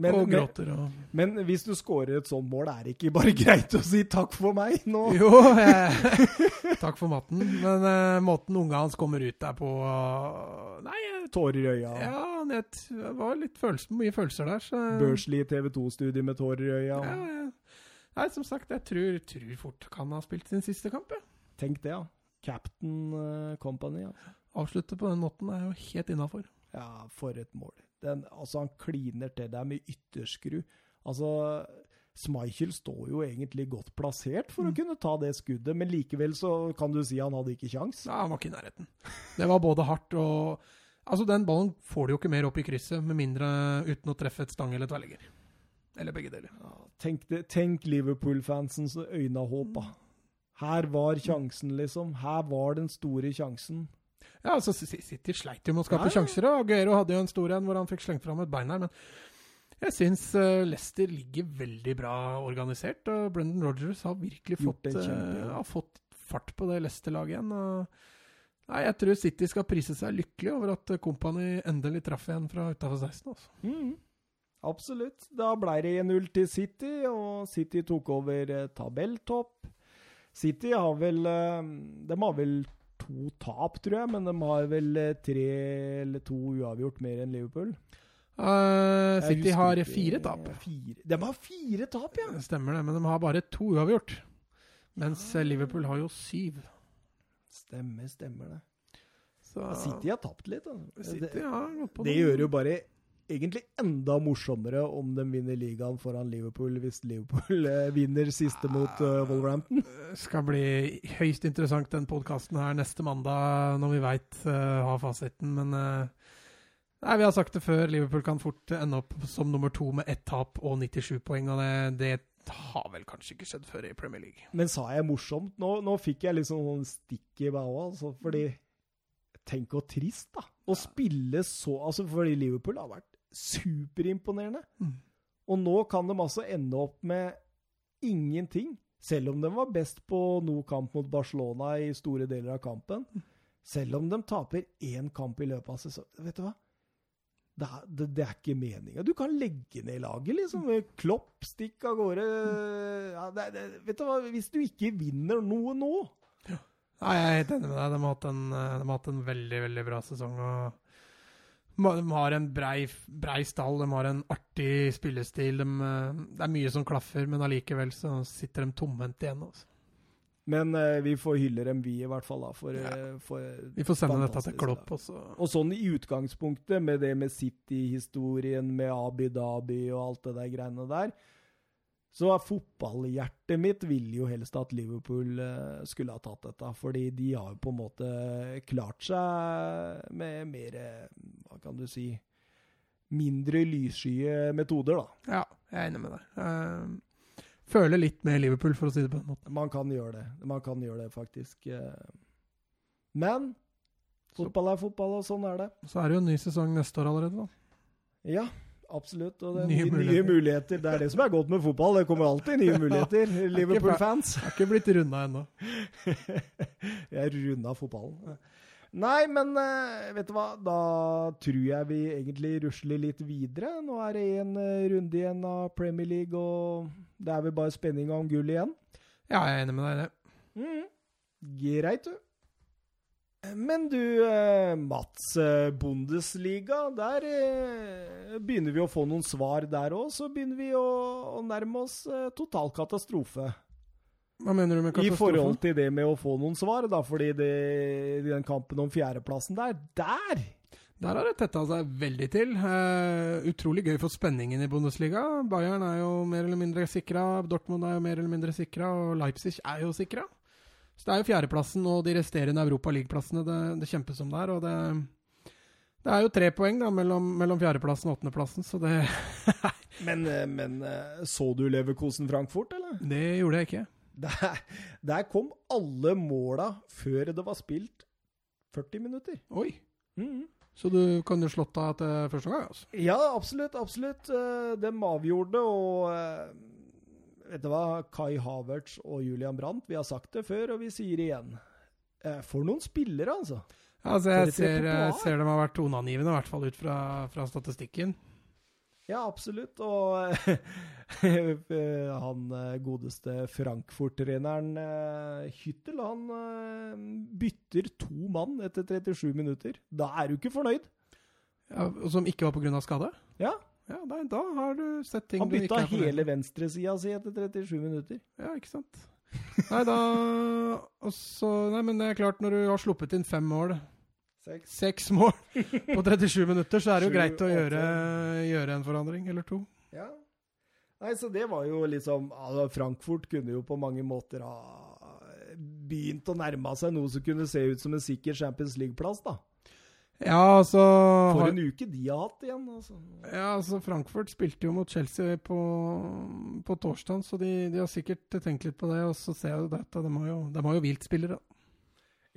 Men, og gråter og men hvis du scorer et sånt mål, er det ikke bare greit å si takk for meg nå? Jo, eh, takk for maten. Men eh, måten unga hans kommer ut der på eh, Nei, Tårer i øya. ja, det var litt følelse, mye følelser der. Så, Børsli TV 2-studie med tårer i øya. ja, ja. Nei, som sagt, jeg tror, tror fort kan ha spilt sin siste kamp. Ja. Tenk det, ja. Captain eh, Company. Ja. Avslutte på den måten er jo helt innafor. ja, for et mål. Den, altså, han kliner til der med ytterskru. Altså, Schmeichel står jo egentlig godt plassert for å Mm. kunne ta det skuddet, men likevel så kan du si han hadde ikke kjangs. Ja, han var ikke i nærheten. Det var både hardt og Altså, den ballen får du jo ikke mer opp i krysset, med mindre uten å treffe et stang eller tverrligger. Eller begge deler. Ja, tenk det- tenk Liverpool-fansens øyne av håp, da. Her var sjansen, liksom. Her var den store sjansen. Ja, altså City sleit jo med å skape ja. sjanser, og Aguero hadde jo en stor en hvor han fikk slengt fram et bein her, men Jeg syns uh, Leicester ligger veldig bra organisert, og Brendan Rogers har virkelig fått, uh, har fått fart på det Leicester-laget igjen. Nei, jeg tror City skal prise seg lykkelig over at Company endelig traff igjen fra utafor 16. Altså. Mm. Absolutt. Da ble det 1-0 til City, og City tok over eh, tabelltopp. City har vel eh, De har vel to tap, tror jeg, men de har vel eh, tre eller to uavgjort mer enn Liverpool. Uh, City har fire tap. Fire. De har fire tap, ja! Stemmer det, men de har bare to uavgjort. Mens ja. Liverpool har jo syv. Stemmer, stemmer det. Så City har tapt litt. Da. City har gått på det det gjør jo bare egentlig enda morsommere om de vinner ligaen foran Liverpool, hvis Liverpool eh, vinner siste mot uh, Wolverhampton. skal bli høyst interessant, den podkasten her neste mandag, når vi veit uh, har fasiten. Men uh, nei, vi har sagt det før, Liverpool kan fort ende opp som nummer to med ett tap og 97 poeng. Og det, det har vel kanskje ikke skjedd før i Premier League. Men sa jeg morsomt? Nå, nå fikk jeg liksom sånn stikk i bauga, altså, fordi Tenk hvor trist, da. Å spille så Altså, fordi Liverpool har vært superimponerende. Mm. Og nå kan de altså ende opp med ingenting. Selv om de var best på noe kamp mot Barcelona i store deler av kampen. Selv om de taper én kamp i løpet av sesongen. Vet du hva? Det er, det, det er ikke meninga. Du kan legge ned laget, liksom. Klopp, stikk av gårde. Ja, det, vet du hva? Hvis du ikke vinner noe nå Nei, jeg er helt enig med deg. De har hatt en, eh, de har hatt en veldig, veldig bra sesong. og De har en brei, brei stall, de har en artig spillestil. De, eh, det er mye som klaffer, men allikevel så sitter de tomhendt igjen. Også. Men eh, vi får hylle dem, vi, i hvert fall. da, for, Ja. eh, for Vi får sende dette til Klopp. Og så. Og sånn i utgangspunktet, med det med City-historien, med Abu Dhabi og alt det der greiene der, så er fotballhjertet mitt ville jo helst at Liverpool eh, skulle ha tatt dette. Fordi de har jo på en måte klart seg med mer eh, Hva kan du si Mindre lysskye metoder, da. Ja, jeg er enig med deg. Eh, føler litt med Liverpool, for å si det på en måte. Man kan gjøre det. Man kan gjøre det, faktisk. eh. Men fotball er fotball, og sånn er det. Så er det jo en ny sesong neste år allerede, da. Ja, absolutt. Og det er Nye nye, nye, muligheter. muligheter. Det er det som er godt med fotball. Det kommer alltid nye muligheter. Liverpool-fans. Det er ikke blitt runda ennå. Jeg runda fotballen. Nei, men eh, vet du hva? Da tror jeg vi egentlig rusler litt videre. Nå er det en eh, runde igjen av Premier League, og det er vel bare spenning om gull igjen. Ja, jeg er enig med deg i det. Mm. Greit, du. Men du, eh, Mats. eh, Bundesliga, der eh, begynner vi å få noen svar der òg. Så begynner vi å, å nærme oss total katastrofe. Hva mener du med katastrofe? I forhold til det med å få noen svar, da. Fordi det, den kampen om fjerdeplassen der, der Der har det tetta seg veldig til. Uh, utrolig gøy for spenningen i Bundesliga. Bayern er jo mer eller mindre sikra, Dortmund er jo mer eller mindre sikra, og Leipzig er jo sikra. Så det er jo fjerdeplassen og de resterende Europa League-plassene det, det kjempes om der. Og det, det er jo tre poeng da, mellom, mellom fjerdeplassen og åttendeplassen, så det, Men, eh, men eh, så du Leverkosen Frankfurt, eller? det gjorde jeg ikke. Der, der kom alle måla før det var spilt 40 minutter. Oi. Mhm. Så du kan jo slått av til første gang, altså. Ja, absolutt. Absolutt. Eh, De avgjorde, og eh, vet du hva? Kai Havertz og Julian Brandt, vi har sagt det før, og vi sier det igjen. Eh, For noen spillere, altså. Altså, jeg ser, ser de har vært toneangivende, i hvert fall ut fra, fra statistikken. Ja, absolutt. Og eh, han eh, godeste Frankfurt-treneren eh, Hyttel, han eh, bytter to mann etter 37 minutter. Da er du ikke fornøyd. Ja, som ikke var pga. skade? Ja, Ja, nei, da har du sett ting du ikke har Han bytta hele venstresida si etter 37 minutter. Ja, ikke sant. Nei, da og så, Nei, men det er klart, når du har sluppet inn fem mål, Seks. seks mål på 37 minutter, så er det jo greit å gjøre, gjøre en forandring eller to. Ja. Nei, så det var jo liksom altså Frankfurt kunne jo på mange måter ha begynt å nærme seg noe som kunne se ut som en sikker Champions League-plass, da. Ja, altså For en uke de har hatt igjen, altså. ja, altså Frankfurt spilte jo mot Chelsea på, på torsdag, så de, de har sikkert tenkt litt på det. Og så ser jeg jo dette, de har jo, de har jo hvilt spillere.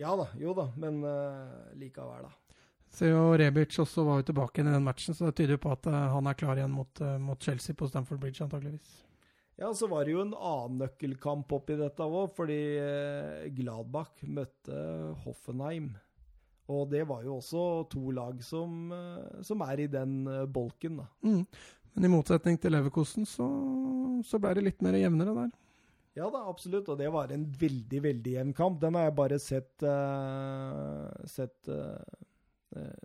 Ja da, jo da, men uh, likevel, da. Ser jo Rebic også var jo tilbake igjen i den matchen, så det tyder jo på at uh, han er klar igjen mot, uh, mot, Chelsea på Stamford Bridge, antageligvis. Ja, så var det jo en annen nøkkelkamp oppi dette òg, fordi Gladbach møtte Hoffenheim. Og det var jo også to lag som, som er i den bolken, da. Mm. Men i motsetning til Leverkosten så, så ble det litt mer jevnere der. Ja da, absolutt. Og det var en veldig, veldig jevn kamp. Den har jeg bare sett, uh, sett uh,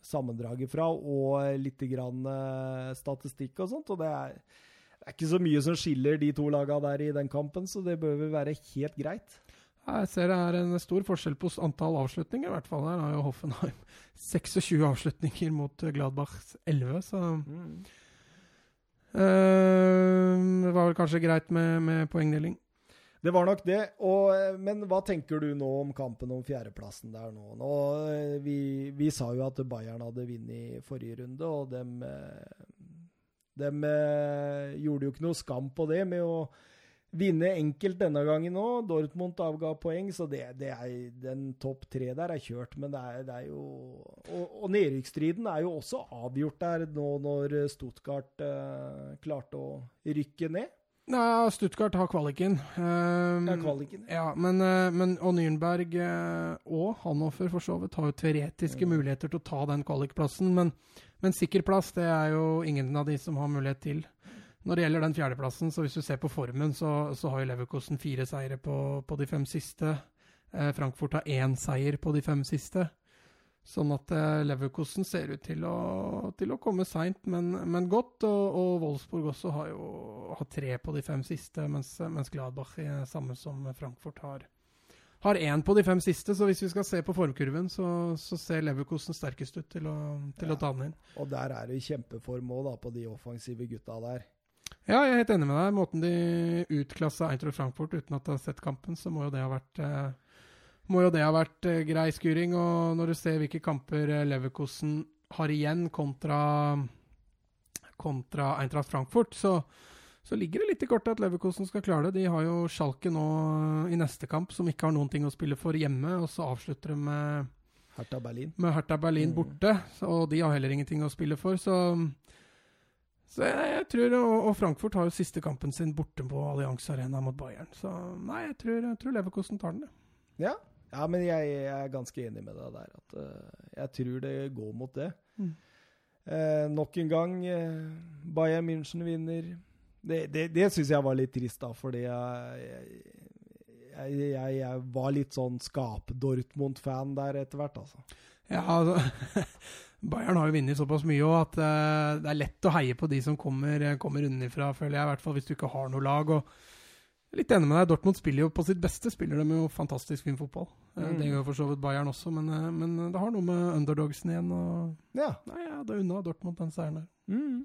sammendraget fra, og litt grann uh, statistikk og sånt. Og det er, det er, ikke så mye som skiller de to lagene der i den kampen, så det bør vel være helt greit. Jeg ser det er en stor forskjell på antall avslutninger, i hvert fall. Her har jo Hoffenheim 26 avslutninger mot Gladbachs 11, så mm. uh, Det var vel kanskje greit med, med poengdeling. Det var nok det. Og, men hva tenker du nå om kampen om fjerdeplassen der nå? nå vi, vi, sa jo at Bayern hadde vunnet i forrige runde, og dem, dem gjorde jo ikke noe skam på det med å vinne enkelt denne gangen òg. Dortmund avga poeng, så det, det er, den topp tre der er kjørt. Men det er, det er jo Og, og nedrykksstriden er jo også avgjort der nå når Stuttgart eh, klarte å rykke ned. Nei, Stuttgart har kvaliken. Um, ja, kvaliken. Ja, men, uh, men, og Nürnberg uh, og Hanoffer for så vidt har jo teoretiske mm. muligheter til å ta den kvalikplassen, men, men sikker plass det er jo ingen av de som har mulighet til. Når det gjelder den fjerdeplassen, så hvis du ser på formen, så, så har jo Leverkosten fire seire på, på de fem siste. Eh, Frankfurt har én seier på de fem siste. Sånn at eh, Leverkosten ser ut til å, til å komme seint, men, men, godt. Og, og, Wolfsburg også har jo har tre på de fem siste, mens, mens Gladbach, er samme som Frankfurt, har har én på de fem siste, så hvis vi skal se på formkurven, så, så ser Leverkosten sterkest ut til å, til ja. å ta den inn. Og der er det kjempeform òg, på de offensive gutta der. Ja, jeg er helt enig med deg. Måten de utklassa Eintracht Frankfurt uten at de har sett kampen, så må jo det ha vært eh, må jo det ha vært eh, grei skuring. Og når du ser hvilke kamper uh, Leverkosen har igjen kontra, kontra Eintracht Frankfurt, så, så, ligger det litt i kortet at Leverkosen skal klare det. De har jo Schalke nå uh, i neste kamp, som ikke har noen ting å spille for hjemme. Og så avslutter de med Hertha Berlin. Med Hertha Berlin mm. borte, og de har heller ingenting å spille for. Så, så jeg, jeg, tror, og, og, Frankfurt har jo siste kampen sin borte på Allianz Arena mot Bayern. Så nei, jeg tror, jeg tror Leverkosten tar den, ja. Ja, men jeg, jeg, er ganske enig med deg der. At uh, jeg tror det går mot det. Mm. Uh, nok en gang, uh, Bayern München vinner. Det, det, det syns jeg var litt trist, da, fordi jeg, jeg, jeg var litt sånn skap-Dortmund-fan der etter hvert, altså. Ja, altså Bayern har jo vunnet såpass mye òg at det er lett å heie på de som kommer, kommer unnifra, føler jeg. I hvert fall hvis du ikke har noe lag. og Litt enig med deg. Dortmund spiller jo på sitt beste spiller de jo fantastisk fin fotball. Eh, mm. Det gjør for så vidt Bayern også, men, uh, men, det har noe med underdogsen igjen. Og ja. Nei, ja, det er unna Dortmund den seieren der. Mm.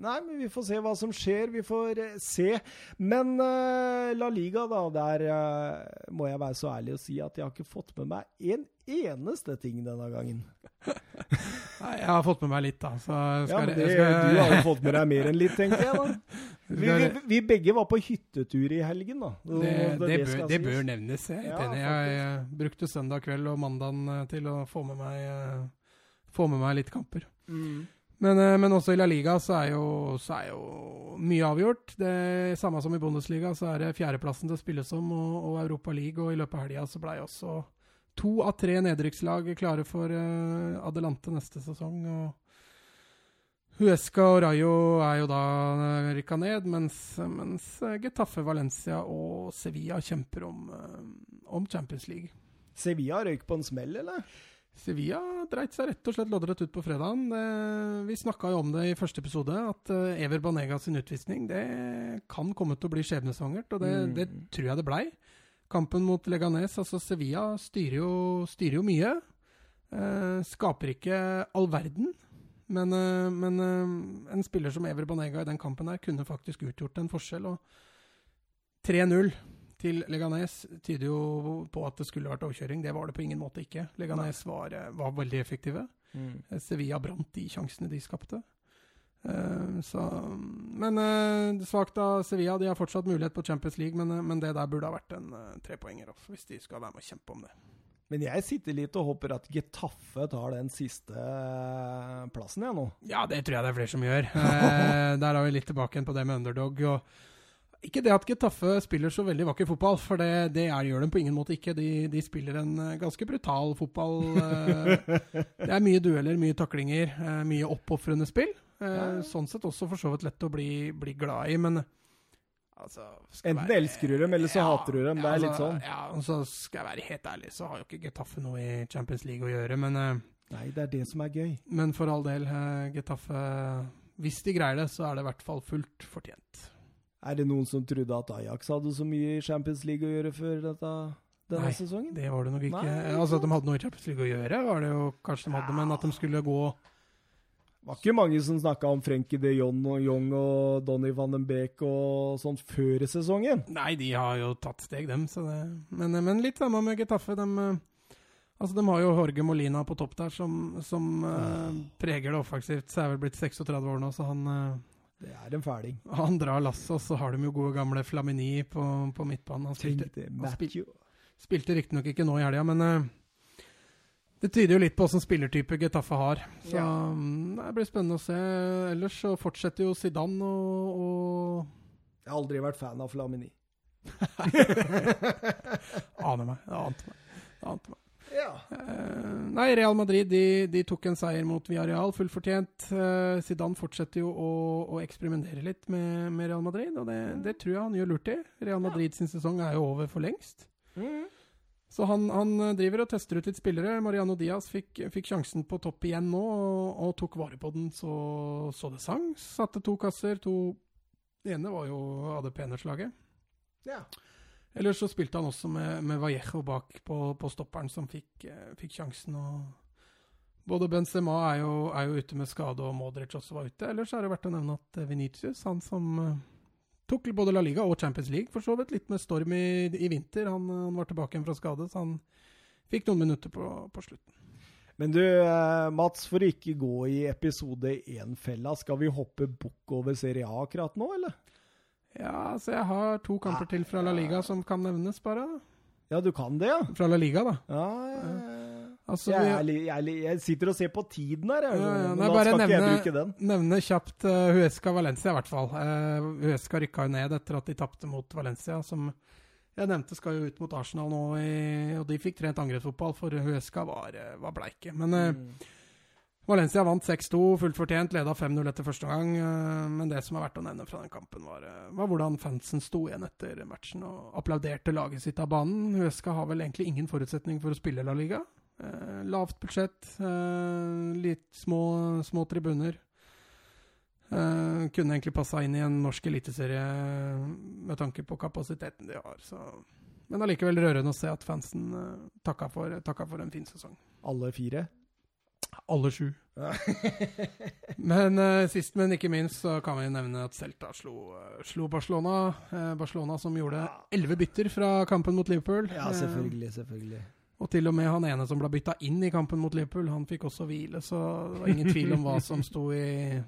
Nei, men vi får se hva som skjer. Vi får uh, se. Men uh, La Liga, da, der uh, må jeg være så ærlig å si at jeg har ikke fått med meg en eneste ting denne gangen. Nei, jeg har fått med meg litt, da. ja, men det, skal... Du har jo fått med deg mer enn litt, tenker jeg. da. Vi, vi, vi, begge var på hyttetur i helgen, da. Det, det, det, bør, det bør, nevnes. Jeg, ja, jeg, jeg, brukte søndag kveld og mandagen til å få med meg, få med meg litt kamper. Mm. Men, eh, men, også i La Liga så er, jo, så er, jo, mye avgjort. Det Samme som i Bundesliga, så er det fjerdeplassen det spilles om, og, og Europa League. Og i løpet av helga så blei også to av tre nedrykkslag klare for uh, Adelante neste sesong. og Huesca og Rayo er jo da uh, rykka ned, mens, mens Getafe, Valencia og Sevilla kjemper om, um, om Champions League. Sevilla røyk på en smell, eller? Sevilla dreit seg rett og slett loddrett ut på fredagen. vi snakka jo om det i første episode, at uh, Ever Banega sin utvisning det kan komme til å bli skjebnesvangert. Og det, mm. det tror jeg det blei. Kampen mot Leganes, altså Sevilla, styrer jo, styrer jo mye. Uh, skaper ikke all verden. Men, men en spiller som Ever Banega i den kampen her kunne faktisk utgjort en forskjell. og 3-0 til Leganes tyder jo på at det skulle vært overkjøring. Det var det på ingen måte ikke. Leganes var, eh, var, veldig effektive. Mm. Eh, Sevilla brant de sjansene de skapte. Uh, så, men uh, svakt av Sevilla. De har fortsatt mulighet på Champions League, men, uh, men det der burde ha vært en uh, trepoenger også, hvis de skal være med og kjempe om det. Men jeg sitter litt og håper at Getafe tar den siste plassen, jeg nå. Ja, det tror jeg det er flere som gjør. Der er vi litt tilbake igjen på det med underdog. og ikke det at Getafe spiller så veldig vakker fotball, for det, det er, gjør de på ingen måte ikke. De, de spiller en eh, ganske brutal fotball. eh, det er mye dueller, mye taklinger, eh, mye oppofrende spill. Ja. Sånn sett også for så vidt lett å bli, bli glad i, men altså, Enten elsker du dem, eller så hater du dem. Det er litt altså, sånn. Ja, og så skal jeg være helt ærlig, så har jo ikke Getafe noe i Champions League å gjøre, men Nei, det er det som er gøy. men for all del, Getafe Hvis de greier det, så er det i hvert fall fullt fortjent. Er det noen som trodde at Ajax hadde så mye i Champions League å gjøre før dette, denne Nei, sesongen? Det var det nok ikke. Nei, altså At de hadde noe i Champions League å gjøre, var det jo kanskje de hadde, men at de skulle gå Det var ikke mange som snakka om Frenkie de Jong og, Jong og Donny van den Beek og sånt før sesongen. Nei, de har jo tatt steg, dem. Så det, men, men litt samme med Getafe. De, eh, altså, de har jo Jorge Molina på topp der, som, som uh, preger det offensivt. Så er vel blitt 36 år nå, så han, eh, Det er en fæling. han drar lasset. Og så har de jo gode gamle Flamini på, på midtbanen. Han spilte, han spil- spilte riktignok ikke nå i helga, men uh, det tyder jo litt på åssen spillertype Getafe har. Så Ja. um, det blir spennende å se. Ellers så fortsetter jo Zidane og, og Jeg har aldri vært fan av Flamini. Aner meg. Det ante meg. Det ante meg. Ja. Eh, nei, Real Madrid de, de tok en seier mot Villarreal, fullt fortjent. Uh, Zidane fortsetter jo å, å eksperimentere litt med, med Real Madrid, og det, det tror jeg han gjør lurt i. Real Madrid sin sesong er jo over for lengst. Mm. Så han, han eh, driver og tester ut litt spillere. Mariano Diaz fikk, fikk sjansen på topp igjen nå, og, og tok vare på den så, så det sang. Satte to kasser. To Det ene var jo av det pene slaget. ja. Ellers så spilte han også med, med Vallejo bak på, på stopperen, som fikk, eh, fikk sjansen. Både Benzema er jo, er jo ute med skade, og Modric også var ute. Ellers er det verdt å nevne at Venitius, Vinicius, han som eh, tok både La Liga og Champions League, for så vidt litt med storm i, i vinter, han, eh, han var tilbake igjen fra skade, så han fikk noen minutter på, på slutten. Men du, eh, Mats, for å ikke gå i episode én-fella, skal vi hoppe bukk over Serie A akkurat nå, eller? Ja, så jeg har to kamper til fra La Liga som kan nevnes, bare. Ja, du kan det, ja? Fra La Liga, da. Ja, ja, ja. Altså, Jeg, er, jeg, er, jeg sitter og ser på tiden her, jeg, Ja, ja, nei, bare jeg nevne- den. nevne kjapt uh, Huesca Valencia, i hvert fall. Uh, Huesca rykka jo ned etter at de tapte mot Valencia, som jeg nevnte skal jo ut mot Arsenal nå, i, og de fikk trent angrepsfotball, for Huesca var, eh, var bleike. Men uh, Mm. Valencia vant 6-2, fullt fortjent, leda 5-0 etter første gang. eh, men det som er verdt å nevne fra den kampen, var, eh, var hvordan fansen sto igjen etter matchen og applauderte laget sitt av banen. Huesca har vel egentlig ingen forutsetning for å spille La Liga. Eh, lavt budsjett, litt små, små tribuner. Kunne egentlig passa inn i en norsk eliteserie med tanke på kapasiteten de har. Så. Men allikevel rørende å se at fansen takka, for, takka for en fin sesong. Alle fire? Alle sju. Men eh, sist, men ikke minst, så kan vi nevne at Celta slo, eh, slo Barcelona. Eh, Barcelona som gjorde elleve bytter fra kampen mot Liverpool. ja, Eh, selvfølgelig. selvfølgelig. og til og med han ene som ble bytta inn i kampen mot Liverpool, han fikk også hvile. Så det var ingen tvil om hva som sto i,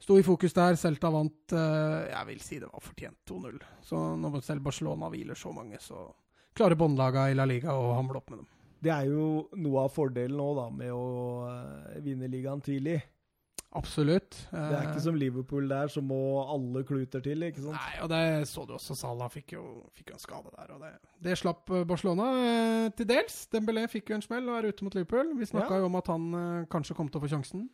sto i fokus der. Celta vant eh, Jeg vil si det var fortjent 2-0. Så når selv Barcelona hviler så mange, så klarer båndlaga i La Liga å hamle opp med dem. Det er jo noe av fordelen nå da, med å eh, vinne ligaen tidlig. Absolutt. Det er ikke som Liverpool der, som må alle kluter til, ikke sant? Nei, og det så du også. Salah fikk jo, fikk jo en skade der. og Det, det slapp eh, Barcelona eh, til dels. Dembélé fikk jo en smell og er ute mot Liverpool. Vi snakka Ja. jo om at han eh, kanskje kom til å få sjansen.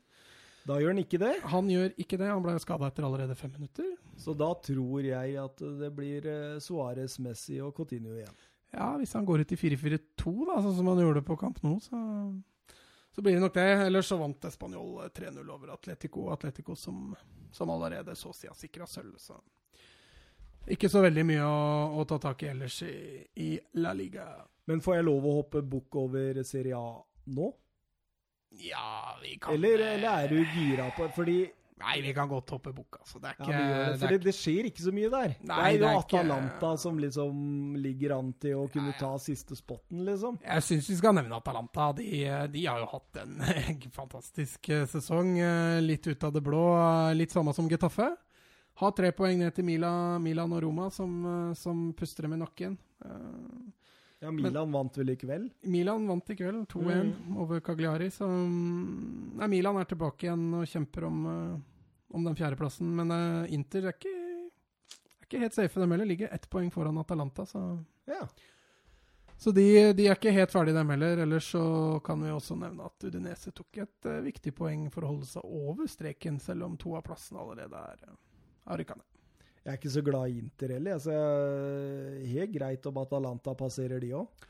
Da gjør han ikke det. Han gjør ikke det. Han ble skada etter allerede fem minutter. Så da tror jeg at det blir eh, Suárez, Messi og Coutinho igjen. Ja, hvis han går ut i 4-4-2, da, sånn som han gjorde på kamp nå, så, så blir det nok det. Ellers så vant Spanjol 3-0 over Atletico. Atletico som, som allerede så å si har sikra sølv, så ikke så veldig mye å, å ta tak i ellers i, i La Liga. Men får jeg lov å hoppe bukk over Serie A nå? Ja, vi kan Eller, eller er du gira på Fordi Nei, vi kan godt hoppe bukk, altså. Det er ja, ikke gjør det, det det, skjer ikke så mye der. Nei, det er jo er ikke- Atalanta som liksom ligger an til å kunne ta siste spotten, liksom. Jeg syns vi skal nevne Atalanta. De, de har jo hatt en fantastisk eh, sesong. eh, Litt ut av det blå. Litt samme som Getafe. Har tre poeng ned til Mila, Milan og Roma, som, eh, som puster dem i nakken. Ja, Milan vant vel i kveld? Milan vant i kveld, 2-1 over Cagliari. Så mm, nei, Milan er tilbake igjen og kjemper om, om den fjerdeplassen. Men uh, Inter er ikke, er ikke helt safe, dem heller. Ligger ett poeng foran Atalanta. Så, Ja. så de, de er ikke helt ferdige, dem heller. Ellers så kan vi også nevne at Udinese tok et uh, viktig poeng for å holde seg over streken, selv om to av plassene allerede er, uh, er. Jeg er ikke så glad i Inter heller. Altså, helt greit om Atalanta passerer de òg.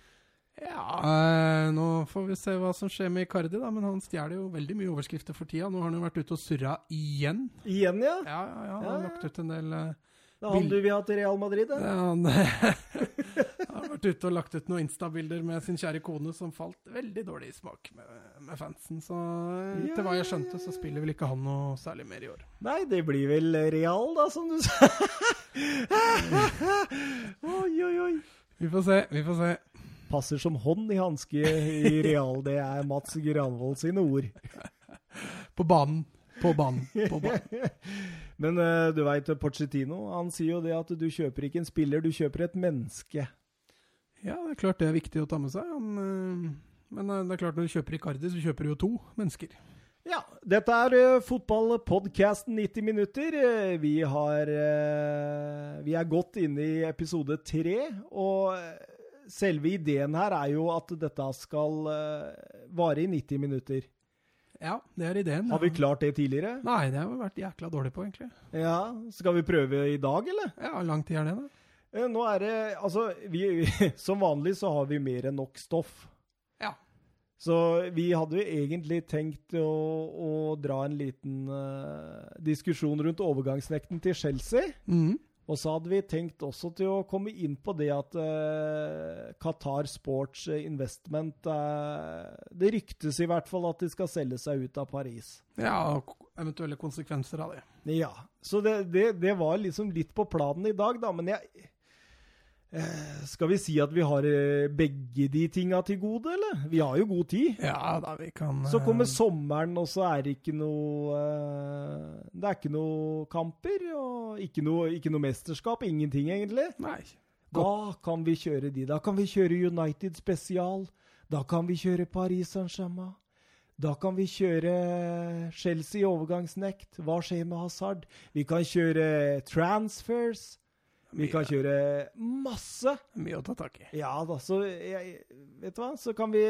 Ja, eh, nå får vi se hva som skjer med Icardi, da. Men han stjeler jo veldig mye overskrifter for tida. Nå har han jo vært ute og surra igjen. Igjen, ja? Ja, ja, ja. Han har lagt ut en del uh, Det er han du vil ha til Real Madrid? ja, han, han har vært ute og lagt ut noen Insta-bilder med sin kjære kone som falt veldig dårlig i smak med, med fansen. Så Ja, til hva jeg skjønte, så spiller vel ikke han noe særlig mer i år. Nei, det blir vel Real, da, som du sa. oi, oi, oi. Vi får se, vi får se. Passer som hånd i hanske i Real. Det er Mats Granvold sine ord. På banen. På banen. På banen. Men uh, du veit Porcetino han sier jo det at du kjøper ikke en spiller, du kjøper et menneske. Ja, det er klart det er viktig å ta med seg. Han, uh, men eh, det er klart når du kjøper Icardi, så kjøper du jo to mennesker. Ja, dette er uh, fotballpodkasten 90 minutter. Vi har Vi er godt inne i episode tre, og selve ideen her er jo at dette skal eh, vare i 90 minutter. Ja, det er ideen. Har vi klart det tidligere? Nei, det har vi vært jækla dårlig på, egentlig. Ja. Skal vi prøve i dag, eller? Ja, lang tid er det, da? Eh, Nå er det Altså, vi, som vanlig så har vi mer enn nok stoff. Ja. Så vi hadde jo egentlig tenkt å, å dra en liten uh, diskusjon rundt overgangsnekten til Chelsea. Mhm. Og så hadde vi tenkt også til å komme inn på det at eh, Qatar Sports Investment eh, Det ryktes i hvert fall at de skal selge seg ut av Paris. Ja, og eventuelle konsekvenser av det. Ja, så det, det, det var liksom litt på planen i dag, da. Men jeg Skal vi si at vi har eh, begge de tinga til gode, eller? Vi har jo god tid. Ja da, vi kan Så kommer eh, sommeren, og så er det ikke noe eh, Det er ikke noe kamper, og ikke noe, ikke noe mesterskap. Ingenting, egentlig. Nei. Da kan vi kjøre de. Da kan vi kjøre United spesial. Da kan vi kjøre Paris Saint-Germain. Da kan vi kjøre Chelsea overgangsnekt. Hva skjer med Hazard? Vi kan kjøre transfers. Vi kan kjøre masse. Mye å ta tak i. Ja da, så jeg, Vet du hva? Så kan vi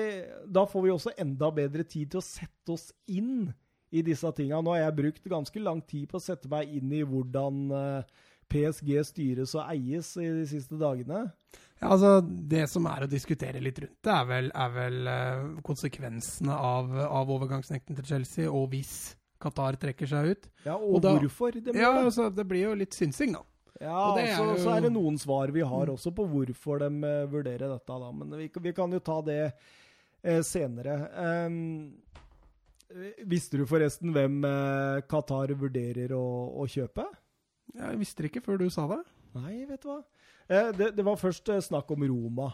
Da får vi også enda bedre tid til å sette oss inn i disse tinga. Nå har jeg brukt ganske lang tid på å sette meg inn i hvordan eh, PSG styres og eies i de siste dagene. Ja, altså, Det som er å diskutere litt rundt, det er vel, er vel eh, konsekvensene av, av overgangsnekten til Chelsea, og hvis Qatar trekker seg ut. Ja, Og, Og da- hvorfor Det, Ja, altså, Det blir jo litt synsing, da. Ja, og er så, jo- så er det noen svar vi har også på hvorfor de eh, vurderer dette. da, Men vi, vi kan jo ta det eh, senere. Um, visste du forresten hvem eh, Qatar vurderer å, å kjøpe? Jeg visste det ikke før du sa det. Nei, vet du hva. Eh, det, det var først eh, snakk om Roma.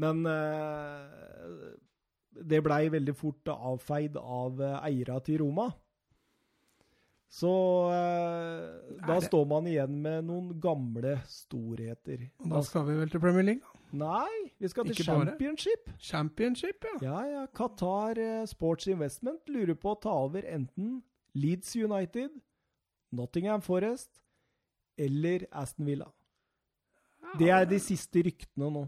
Men eh, det blei veldig fort avfeid av eiere til Roma. Så eh, da det- står man igjen med noen gamle storheter. Og da skal vi vel til Premier League? Nei, vi skal til Ikke bare? championship. Championship, ja. Ja, ja. Qatar eh, Sports Investment lurer på å ta over enten Leeds United, Nottingham Forest eller Aston Villa. Det er de siste ryktene nå.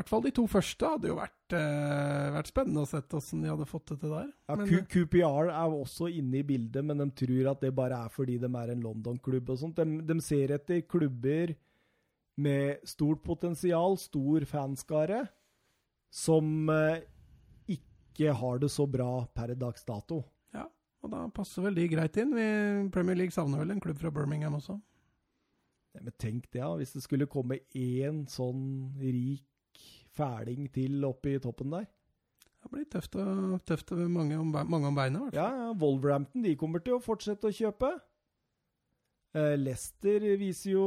I hvert fall de to første hadde jo vært, eh, vært spennende å se hvordan de hadde fått det til der. Ja, Men, Q QPR er også inne i bildet, men de tror at det bare er fordi de er en London-klubb og sånt. De, de ser etter klubber med stort potensial, stor fanskare, som eh, ikke har det så bra per dags dato. ja, og da passer vel de greit inn. Vi, Premier League savner vel en klubb fra Birmingham også. Ja, men tenk det, ja. Hvis det skulle komme én sånn rik fæling til oppe i toppen der. Det blir tøft, og, tøft og mange, om, mange om beina. Ja, ja, Wolverhampton de kommer til å fortsette å kjøpe. Eh, Leicester viser jo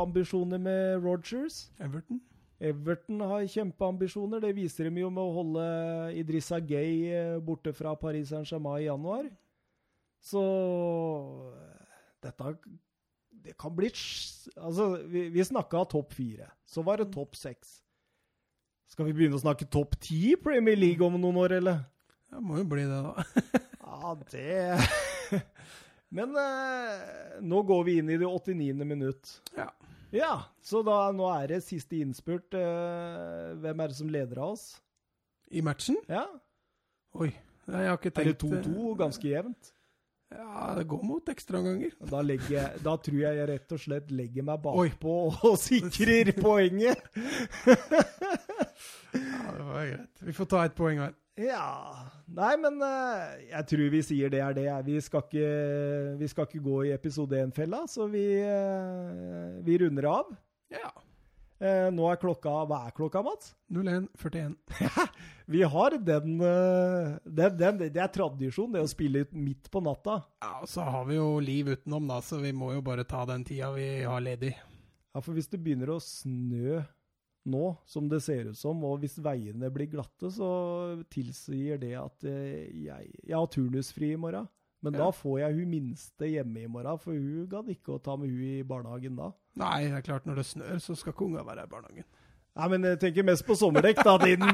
ambisjoner med Rogers. Everton. Everton har kjempeambisjoner. Det viser de jo med å holde Idrissa Gay eh, borte fra Paris Saint-Germain i januar. Så eh, dette Det kan bli Altså, vi, vi snakka topp fire. Så var det topp seks. Skal vi begynne å snakke topp ti Premier League om noen år, eller? Det må jo bli det, da. Ja, det Men eh, nå går vi inn i det 89. minutt. Ja. Ja, så da, nå er det siste innspurt. Eh, hvem er det som leder av oss? I matchen? Ja, Oi. Jeg har ikke tenkt Er det 2-2? Ganske jevnt. Ja, det går mot ekstraomganger. Da, legger da tror jeg jeg rett og slett legger meg bakpå og sikrer poenget. Ja, det var greit. Vi får ta et poeng hver. Ja Nei, men eh, jeg tror vi sier det er det. Vi skal ikke, vi skal ikke gå i episode 1-fella, så vi, eh, vi runder av. Ja. Eh, Nå er klokka Hva er klokka, Mats? 01.41. Vi har den, eh, den, den Det er tradisjon, det å spille ut midt på natta. Ja, og så har vi jo liv utenom, da, så vi må jo bare ta den tida vi har ledig. Ja, for hvis det begynner å snø nå, som det ser ut som, og hvis veiene blir glatte, så tilsier det at eh, jeg, jeg har turnusfri i morgen. Men Ja. da får jeg hun minste hjemme i morgen, for hun gadd ikke å ta med hun i barnehagen da. Nei, det er klart når det snør, så skal ikke unga være i barnehagen. Nei, men jeg tenker mest på sommerdekk, da, din.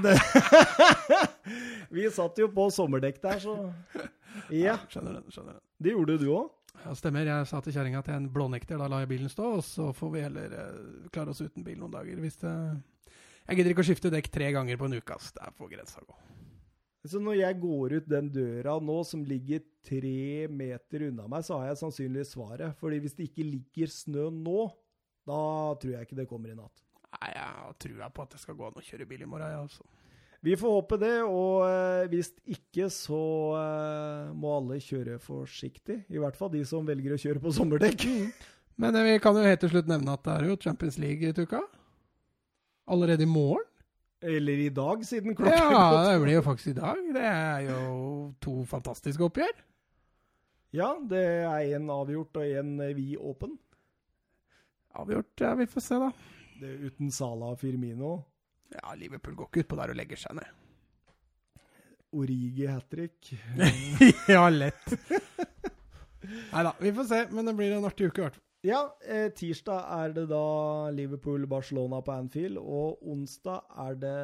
Vi satt jo på sommerdekk der, så Ja, Skjønner den. skjønner den. det gjorde du òg. Ja, Stemmer. Jeg sa til kjerringa at jeg er en blånekter. Da lar jeg bilen stå, og så får vi heller eh, klare oss uten bil noen dager. Hvis det Jeg gidder ikke å skifte dekk tre ganger på en uke. ass. Det er på grensa å gå. Så når jeg går ut den døra nå, som ligger tre meter unna meg, så har jeg sannsynligvis svaret. Fordi hvis det ikke ligger snø nå, da tror jeg ikke det kommer i natt. Nei, jeg har trua på at det skal gå an å kjøre bil i morgen, jeg, altså. Vi får håpe det, og eh, hvis ikke så eh, må alle kjøre forsiktig. I hvert fall de som velger å kjøre på sommerdekk. Men eh, vi kan jo helt til slutt nevne at det er jo Champions League i uka. Allerede i morgen. Eller i dag, siden klokka er Ja, det blir jo faktisk i dag. Det er jo to fantastiske oppgjør. Ja, det er en avgjort og en vi åpen. Avgjort. Ja, vi får se, da. Det er uten Sala og Firmino. Ja, Liverpool går ikke utpå der og legger seg ned. Origi hat trick. ja, lett. Nei da, vi får se. Men det blir en artig uke, i hvert fall. Ja, eh, tirsdag er det da Liverpool-Barcelona på Anfield, og onsdag er det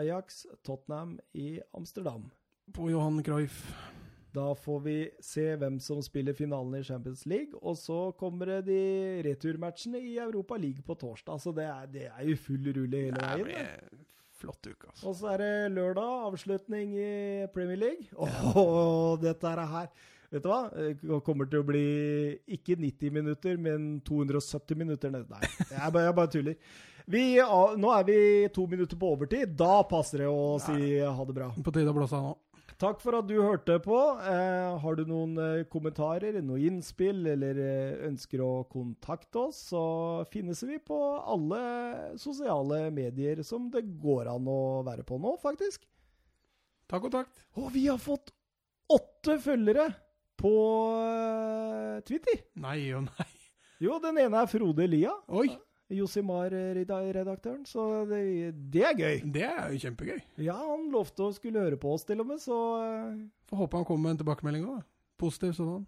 Ajax-Tottenham i Amsterdam. På Johan Cruyff. Da får vi se hvem som spiller finalen i Champions League, og så kommer det de returmatchene i Europa League på torsdag. Så det er, det er jo full rulle hele veien. det. blir flott uke, altså. Og så er det lørdag, avslutning i Premier League. Åh, dette er her Vet du hva? Det kommer til å bli ikke 90 minutter, men 270 minutter. Nei, jeg bare, jeg bare tuller. Vi, nå er vi to minutter på overtid. Da passer det å si ha det bra. På tide å blåse av nå. Takk for at du hørte på. Eh, har du noen eh, kommentarer, noe innspill, eller eh, ønsker å kontakte oss, så finnes vi på alle sosiale medier som det går an å være på nå, faktisk. Ta kontakt. Og vi har fått åtte følgere på eh, Twitter. Nei og nei. Jo, den ene er Frode Lia. Oi, Josimar-redaktøren, så det, det er gøy. det er jo kjempegøy. Ja, han lovte å skulle høre på oss til og med, så eh, Får håpe han kommer med en tilbakemelding òg. Positiv sådan.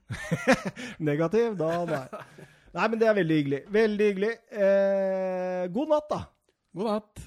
Negativ, da nei. Nei, men det er veldig hyggelig. Veldig hyggelig. Eh, god natt, da. God natt.